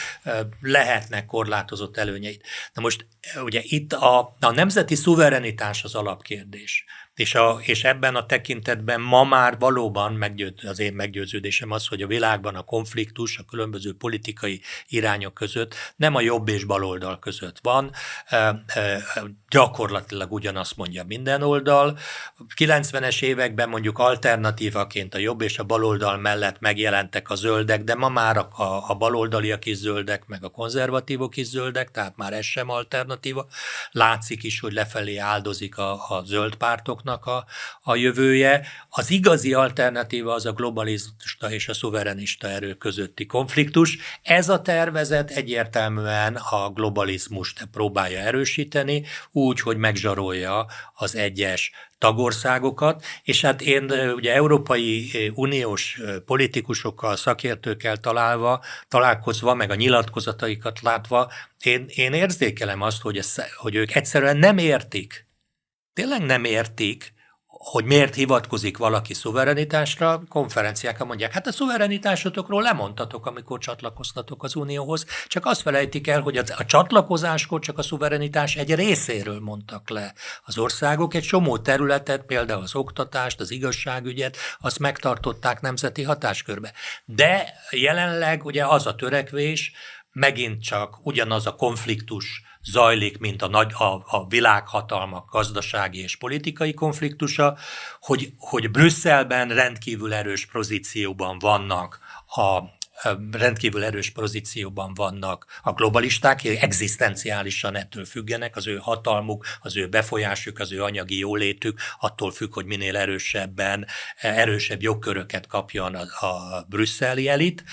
Lehetnek korlátozott előnyeid. Na most ugye itt a, a nemzeti szuverenitás az alapkérdés. És, a, és ebben a tekintetben ma már valóban meggyőz, az én meggyőződésem az, hogy a világban a konfliktus a különböző politikai irányok között nem a jobb és baloldal között van, gyakorlatilag ugyanazt mondja minden oldal. 90-es években mondjuk alternatívaként a jobb és a baloldal mellett megjelentek a zöldek, de ma már a, a baloldaliak is zöldek, meg a konzervatívok is zöldek, tehát már ez sem alternatíva. Látszik is, hogy lefelé áldozik a, a zöld pártok országoknak a, a jövője. Az igazi alternatíva az a globalista és a szuverenista erő közötti konfliktus. Ez a tervezet egyértelműen a globalizmust próbálja erősíteni, úgy, hogy megzsarolja az egyes tagországokat, és hát én ugye Európai Uniós politikusokkal, szakértőkkel találva, találkozva, meg a nyilatkozataikat látva, én, én érzékelem azt, hogy, ez, hogy ők egyszerűen nem értik, tényleg nem értik, hogy miért hivatkozik valaki szuverenitásra, konferenciákon mondják, hát a szuverenitásotokról lemondtatok, amikor csatlakoztatok az Unióhoz, csak azt felejtik el, hogy a csatlakozáskor csak a szuverenitás egy részéről mondtak le az országok, egy csomó területet, például az oktatást, az igazságügyet, azt megtartották nemzeti hatáskörbe. De jelenleg ugye az a törekvés, megint csak ugyanaz a konfliktus zajlik, mint a, nagy, a, a világhatalmak gazdasági és politikai konfliktusa, hogy, hogy Brüsszelben rendkívül erős pozícióban vannak a rendkívül erős pozícióban vannak a globalisták, egzisztenciálisan ettől függenek, az ő hatalmuk, az ő befolyásuk, az ő anyagi jólétük, attól függ, hogy minél erősebben, erősebb jogköröket kapjon a, a brüsszeli elit,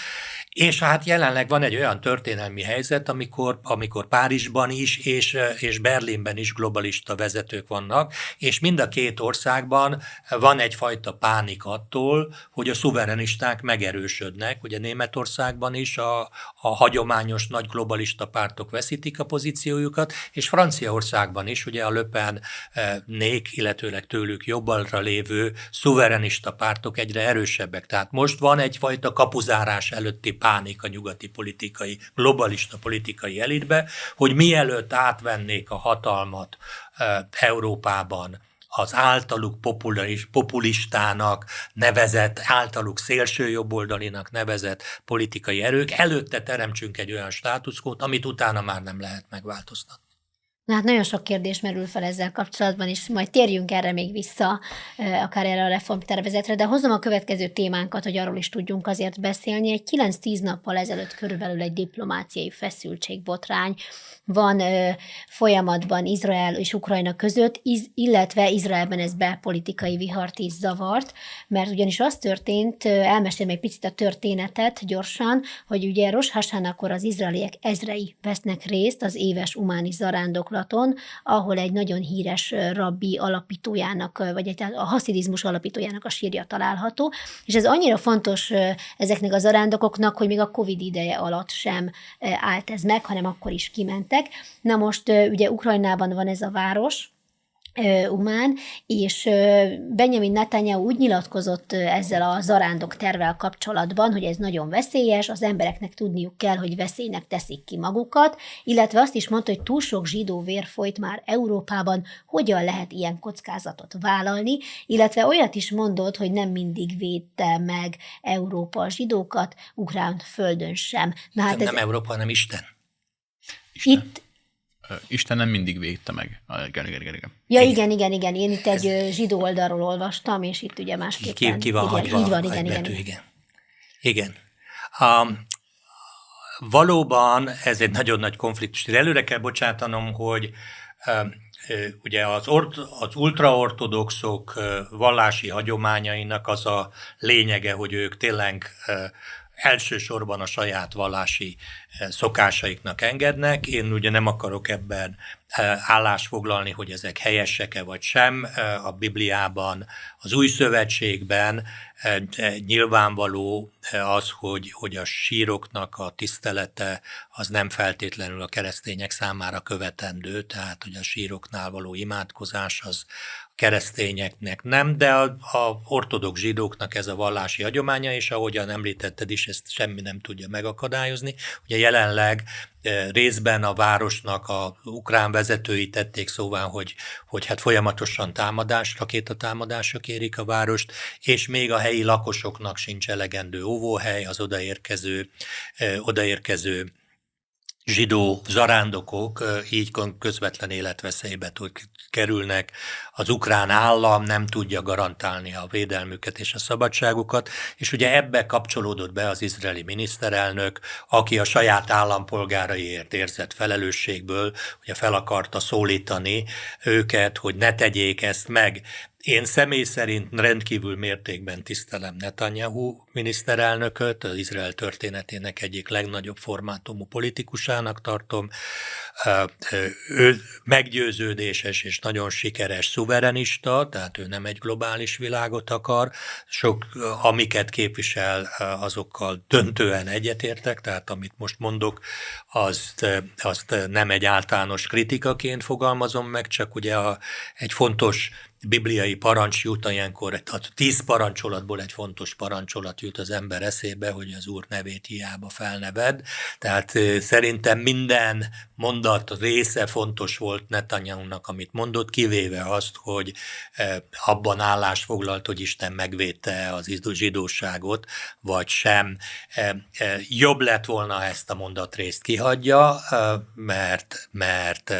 és hát jelenleg van egy olyan történelmi helyzet, amikor, amikor Párizsban is és, és Berlinben is globalista vezetők vannak, és mind a két országban van egyfajta pánik attól, hogy a szuverenisták megerősödnek. Ugye Németországban is a, a hagyományos nagy globalista pártok veszítik a pozíciójukat, és Franciaországban is ugye a Löpen eh, nék, illetőleg tőlük jobbalra lévő szuverenista pártok egyre erősebbek. Tehát most van egyfajta kapuzárás előtti pánik a nyugati politikai, globalista politikai elitbe, hogy mielőtt átvennék a hatalmat Európában, az általuk populistának nevezett, általuk szélsőjobboldalinak nevezett politikai erők, előtte teremtsünk egy olyan státuszkót, amit utána már nem lehet megváltoztatni. Na hát nagyon sok kérdés merül fel ezzel kapcsolatban, és majd térjünk erre még vissza, akár erre a reformtervezetre, de hozom a következő témánkat, hogy arról is tudjunk azért beszélni. Egy 9-10 nappal ezelőtt körülbelül egy diplomáciai feszültségbotrány van ö, folyamatban Izrael és Ukrajna között, iz, illetve Izraelben ez belpolitikai vihart is zavart, mert ugyanis az történt, elmesélem egy picit a történetet gyorsan, hogy ugye Rosh Hashanakor az izraeliek ezrei vesznek részt az éves umáni zarándoklaton, ahol egy nagyon híres rabbi alapítójának, vagy egy, a haszidizmus alapítójának a sírja található, és ez annyira fontos ezeknek a zarándokoknak, hogy még a Covid ideje alatt sem állt ez meg, hanem akkor is kiment lettek. Na most ugye Ukrajnában van ez a város, Umán, és Benjamin Netanyahu úgy nyilatkozott ezzel a zarándok tervel kapcsolatban, hogy ez nagyon veszélyes, az embereknek tudniuk kell, hogy veszélynek teszik ki magukat, illetve azt is mondta, hogy túl sok zsidó vér folyt már Európában, hogyan lehet ilyen kockázatot vállalni, illetve olyat is mondott, hogy nem mindig védte meg Európa a zsidókat, Ukrán földön sem. Na, hát nem, ez... nem Európa, hanem Isten. Isten. Itt Isten nem mindig védte meg. Igen, igen, igen. Ja, igen, igen, igen. Én itt egy Ez... zsidó oldalról olvastam, és itt ugye másképpen. Ki, ki van hagyva így van, igen, igen, betű, igen. Igen. Um, valóban ez egy nagyon nagy konfliktus. Előre kell bocsátanom, hogy um, ugye az, ort, az ultraortodoxok vallási hagyományainak az a lényege, hogy ők tényleg elsősorban a saját vallási szokásaiknak engednek. Én ugye nem akarok ebben állást foglalni, hogy ezek helyesek-e vagy sem. A Bibliában, az Új Szövetségben nyilvánvaló az, hogy, hogy a síroknak a tisztelete az nem feltétlenül a keresztények számára követendő, tehát hogy a síroknál való imádkozás az, keresztényeknek nem, de a, a ortodox zsidóknak ez a vallási hagyománya, és ahogyan említetted is, ezt semmi nem tudja megakadályozni. Ugye jelenleg részben a városnak a ukrán vezetői tették szóvá, hogy, hogy hát folyamatosan támadás, rakétatámadások érik a várost, és még a helyi lakosoknak sincs elegendő óvóhely, az odaérkező, odaérkező zsidó zarándokok így közvetlen életveszélybe kerülnek. Az ukrán állam nem tudja garantálni a védelmüket és a szabadságukat, és ugye ebbe kapcsolódott be az izraeli miniszterelnök, aki a saját állampolgáraiért érzett felelősségből, ugye fel akarta szólítani őket, hogy ne tegyék ezt meg. Én személy szerint rendkívül mértékben tisztelem Netanyahu miniszterelnököt, az Izrael történetének egyik legnagyobb formátumú politikusának tartom. Ő meggyőződéses és nagyon sikeres szuverenista, tehát ő nem egy globális világot akar. Sok, amiket képvisel, azokkal döntően egyetértek, tehát amit most mondok, azt, azt nem egy általános kritikaként fogalmazom meg, csak ugye a, egy fontos bibliai parancs jut ilyenkor, tehát tíz parancsolatból egy fontos parancsolat jut az ember eszébe, hogy az Úr nevét hiába felneved. Tehát szerintem minden mondat része fontos volt Netanyahu-nak, amit mondott, kivéve azt, hogy abban állást foglalt, hogy Isten megvédte az zsidóságot, vagy sem. Jobb lett volna ezt a mondatrészt kihagyja, mert, mert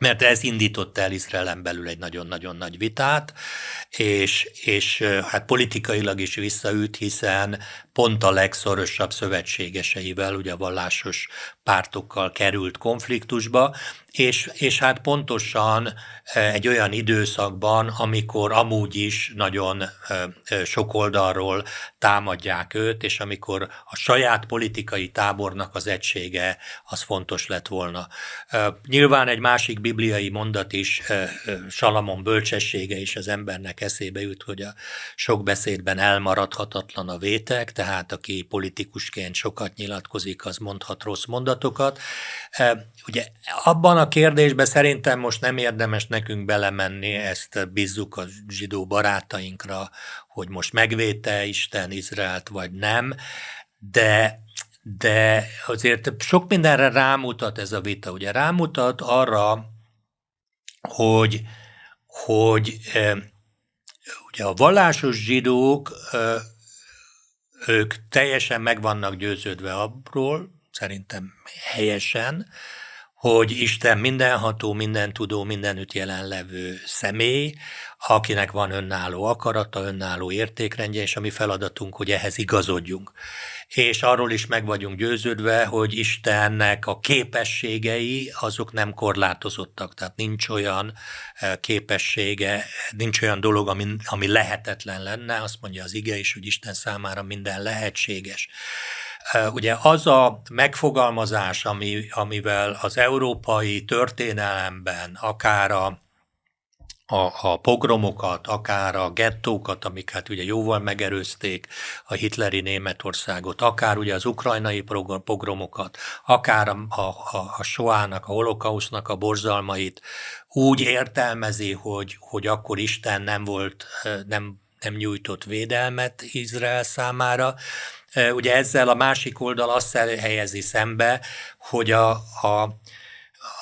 mert ez indította el Izraelen belül egy nagyon-nagyon nagy vitát, és, és hát politikailag is visszaüt, hiszen pont a legszorosabb szövetségeseivel, ugye a vallásos pártokkal került konfliktusba, és, és hát pontosan egy olyan időszakban, amikor amúgy is nagyon sok oldalról támadják őt, és amikor a saját politikai tábornak az egysége az fontos lett volna. Nyilván egy másik bibliai mondat is, Salamon bölcsessége is az embernek eszébe jut, hogy a sok beszédben elmaradhatatlan a vétek, tehát aki politikusként sokat nyilatkozik, az mondhat rossz mondatokat. Ugye abban a kérdésben szerintem most nem érdemes nekünk belemenni, ezt bízzuk a zsidó barátainkra, hogy most megvéte Isten Izraelt, vagy nem, de de azért sok mindenre rámutat ez a vita. Ugye rámutat arra, hogy, hogy ugye a vallásos zsidók, ők teljesen meg vannak győződve abról, szerintem helyesen, hogy Isten mindenható, mindentudó, mindenütt jelenlevő személy, akinek van önálló akarata, önálló értékrendje, és a mi feladatunk, hogy ehhez igazodjunk. És arról is meg vagyunk győződve, hogy Istennek a képességei azok nem korlátozottak, tehát nincs olyan eh, képessége, nincs olyan dolog, ami, ami lehetetlen lenne, azt mondja az ige is, hogy Isten számára minden lehetséges. Ugye az a megfogalmazás, ami, amivel az európai történelemben akár a a, a pogromokat, akár a gettókat, amiket hát ugye jóval megerőzték a hitleri Németországot, akár ugye az ukrajnai pogromokat, akár a, a, a Soának, a holokausznak a borzalmait úgy értelmezi, hogy, hogy akkor Isten nem volt, nem, nem nyújtott védelmet Izrael számára, Ugye ezzel a másik oldal azt helyezi szembe, hogy a, a,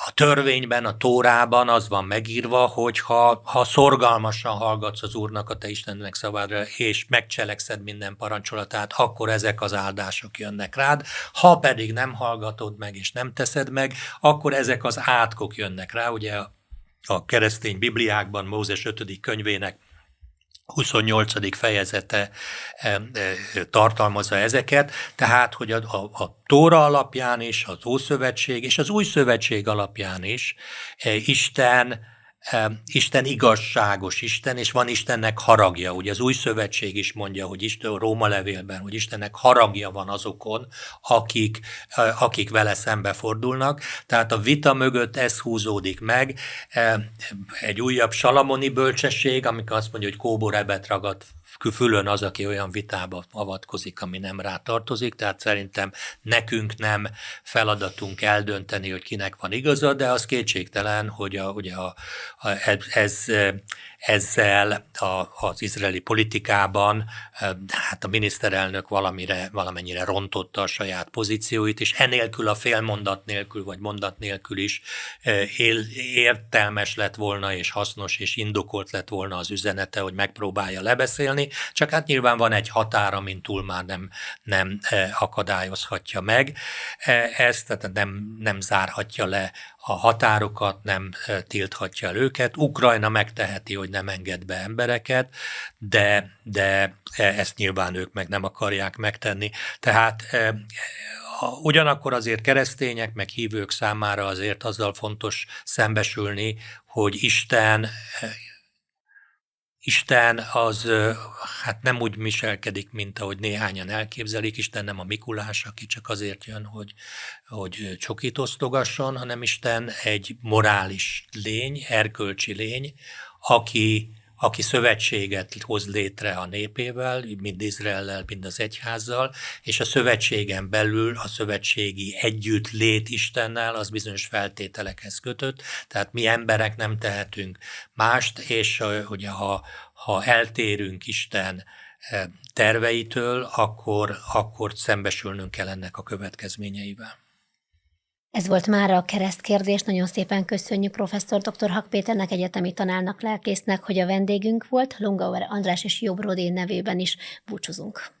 a törvényben, a tórában az van megírva, hogy ha, ha szorgalmasan hallgatsz az Úrnak, a te Istennek szavádra, és megcselekszed minden parancsolatát, akkor ezek az áldások jönnek rád. Ha pedig nem hallgatod meg, és nem teszed meg, akkor ezek az átkok jönnek rá. Ugye a keresztény Bibliákban, Mózes 5. könyvének 28. fejezete eh, eh, tartalmazza ezeket, tehát, hogy a, a, a Tóra alapján is, az Ószövetség és az Új Szövetség alapján is eh, Isten Isten igazságos Isten, és van Istennek haragja. Ugye az új szövetség is mondja, hogy Isten, a Róma levélben, hogy Istennek haragja van azokon, akik, akik vele szembefordulnak. Tehát a vita mögött ez húzódik meg. Egy újabb salamoni bölcsesség, amikor azt mondja, hogy kóbor ebet ragad fülön az, aki olyan vitába avatkozik, ami nem rá tartozik, tehát szerintem nekünk nem feladatunk eldönteni, hogy kinek van igaza, de az kétségtelen, hogy a, ugye a, a, ez ezzel a, az izraeli politikában hát a miniszterelnök valamire, valamennyire rontotta a saját pozícióit, és enélkül a félmondat nélkül, vagy mondat nélkül is értelmes lett volna, és hasznos, és indokolt lett volna az üzenete, hogy megpróbálja lebeszélni, csak hát nyilván van egy határ, amin túl már nem, nem akadályozhatja meg. Ezt, tehát nem, nem zárhatja le a határokat, nem tilthatja el őket. Ukrajna megteheti, hogy nem enged be embereket, de, de e, ezt nyilván ők meg nem akarják megtenni. Tehát ugyanakkor azért keresztények, meg hívők számára azért azzal fontos szembesülni, hogy Isten Isten az hát nem úgy viselkedik, mint ahogy néhányan elképzelik. Isten nem a Mikulás, aki csak azért jön, hogy, hogy csokit osztogasson, hanem Isten egy morális lény, erkölcsi lény, aki aki szövetséget hoz létre a népével, mind Izraellel, mind az egyházzal, és a szövetségen belül a szövetségi együtt lét Istennel az bizonyos feltételekhez kötött, tehát mi emberek nem tehetünk mást, és ugye ha, ha eltérünk Isten terveitől, akkor, akkor szembesülnünk kell ennek a következményeivel. Ez volt már a keresztkérdés. Nagyon szépen köszönjük professzor dr. Hak Péternek, egyetemi tanárnak, lelkésznek, hogy a vendégünk volt. Lungauer András és Jobb Rodén nevében is búcsúzunk.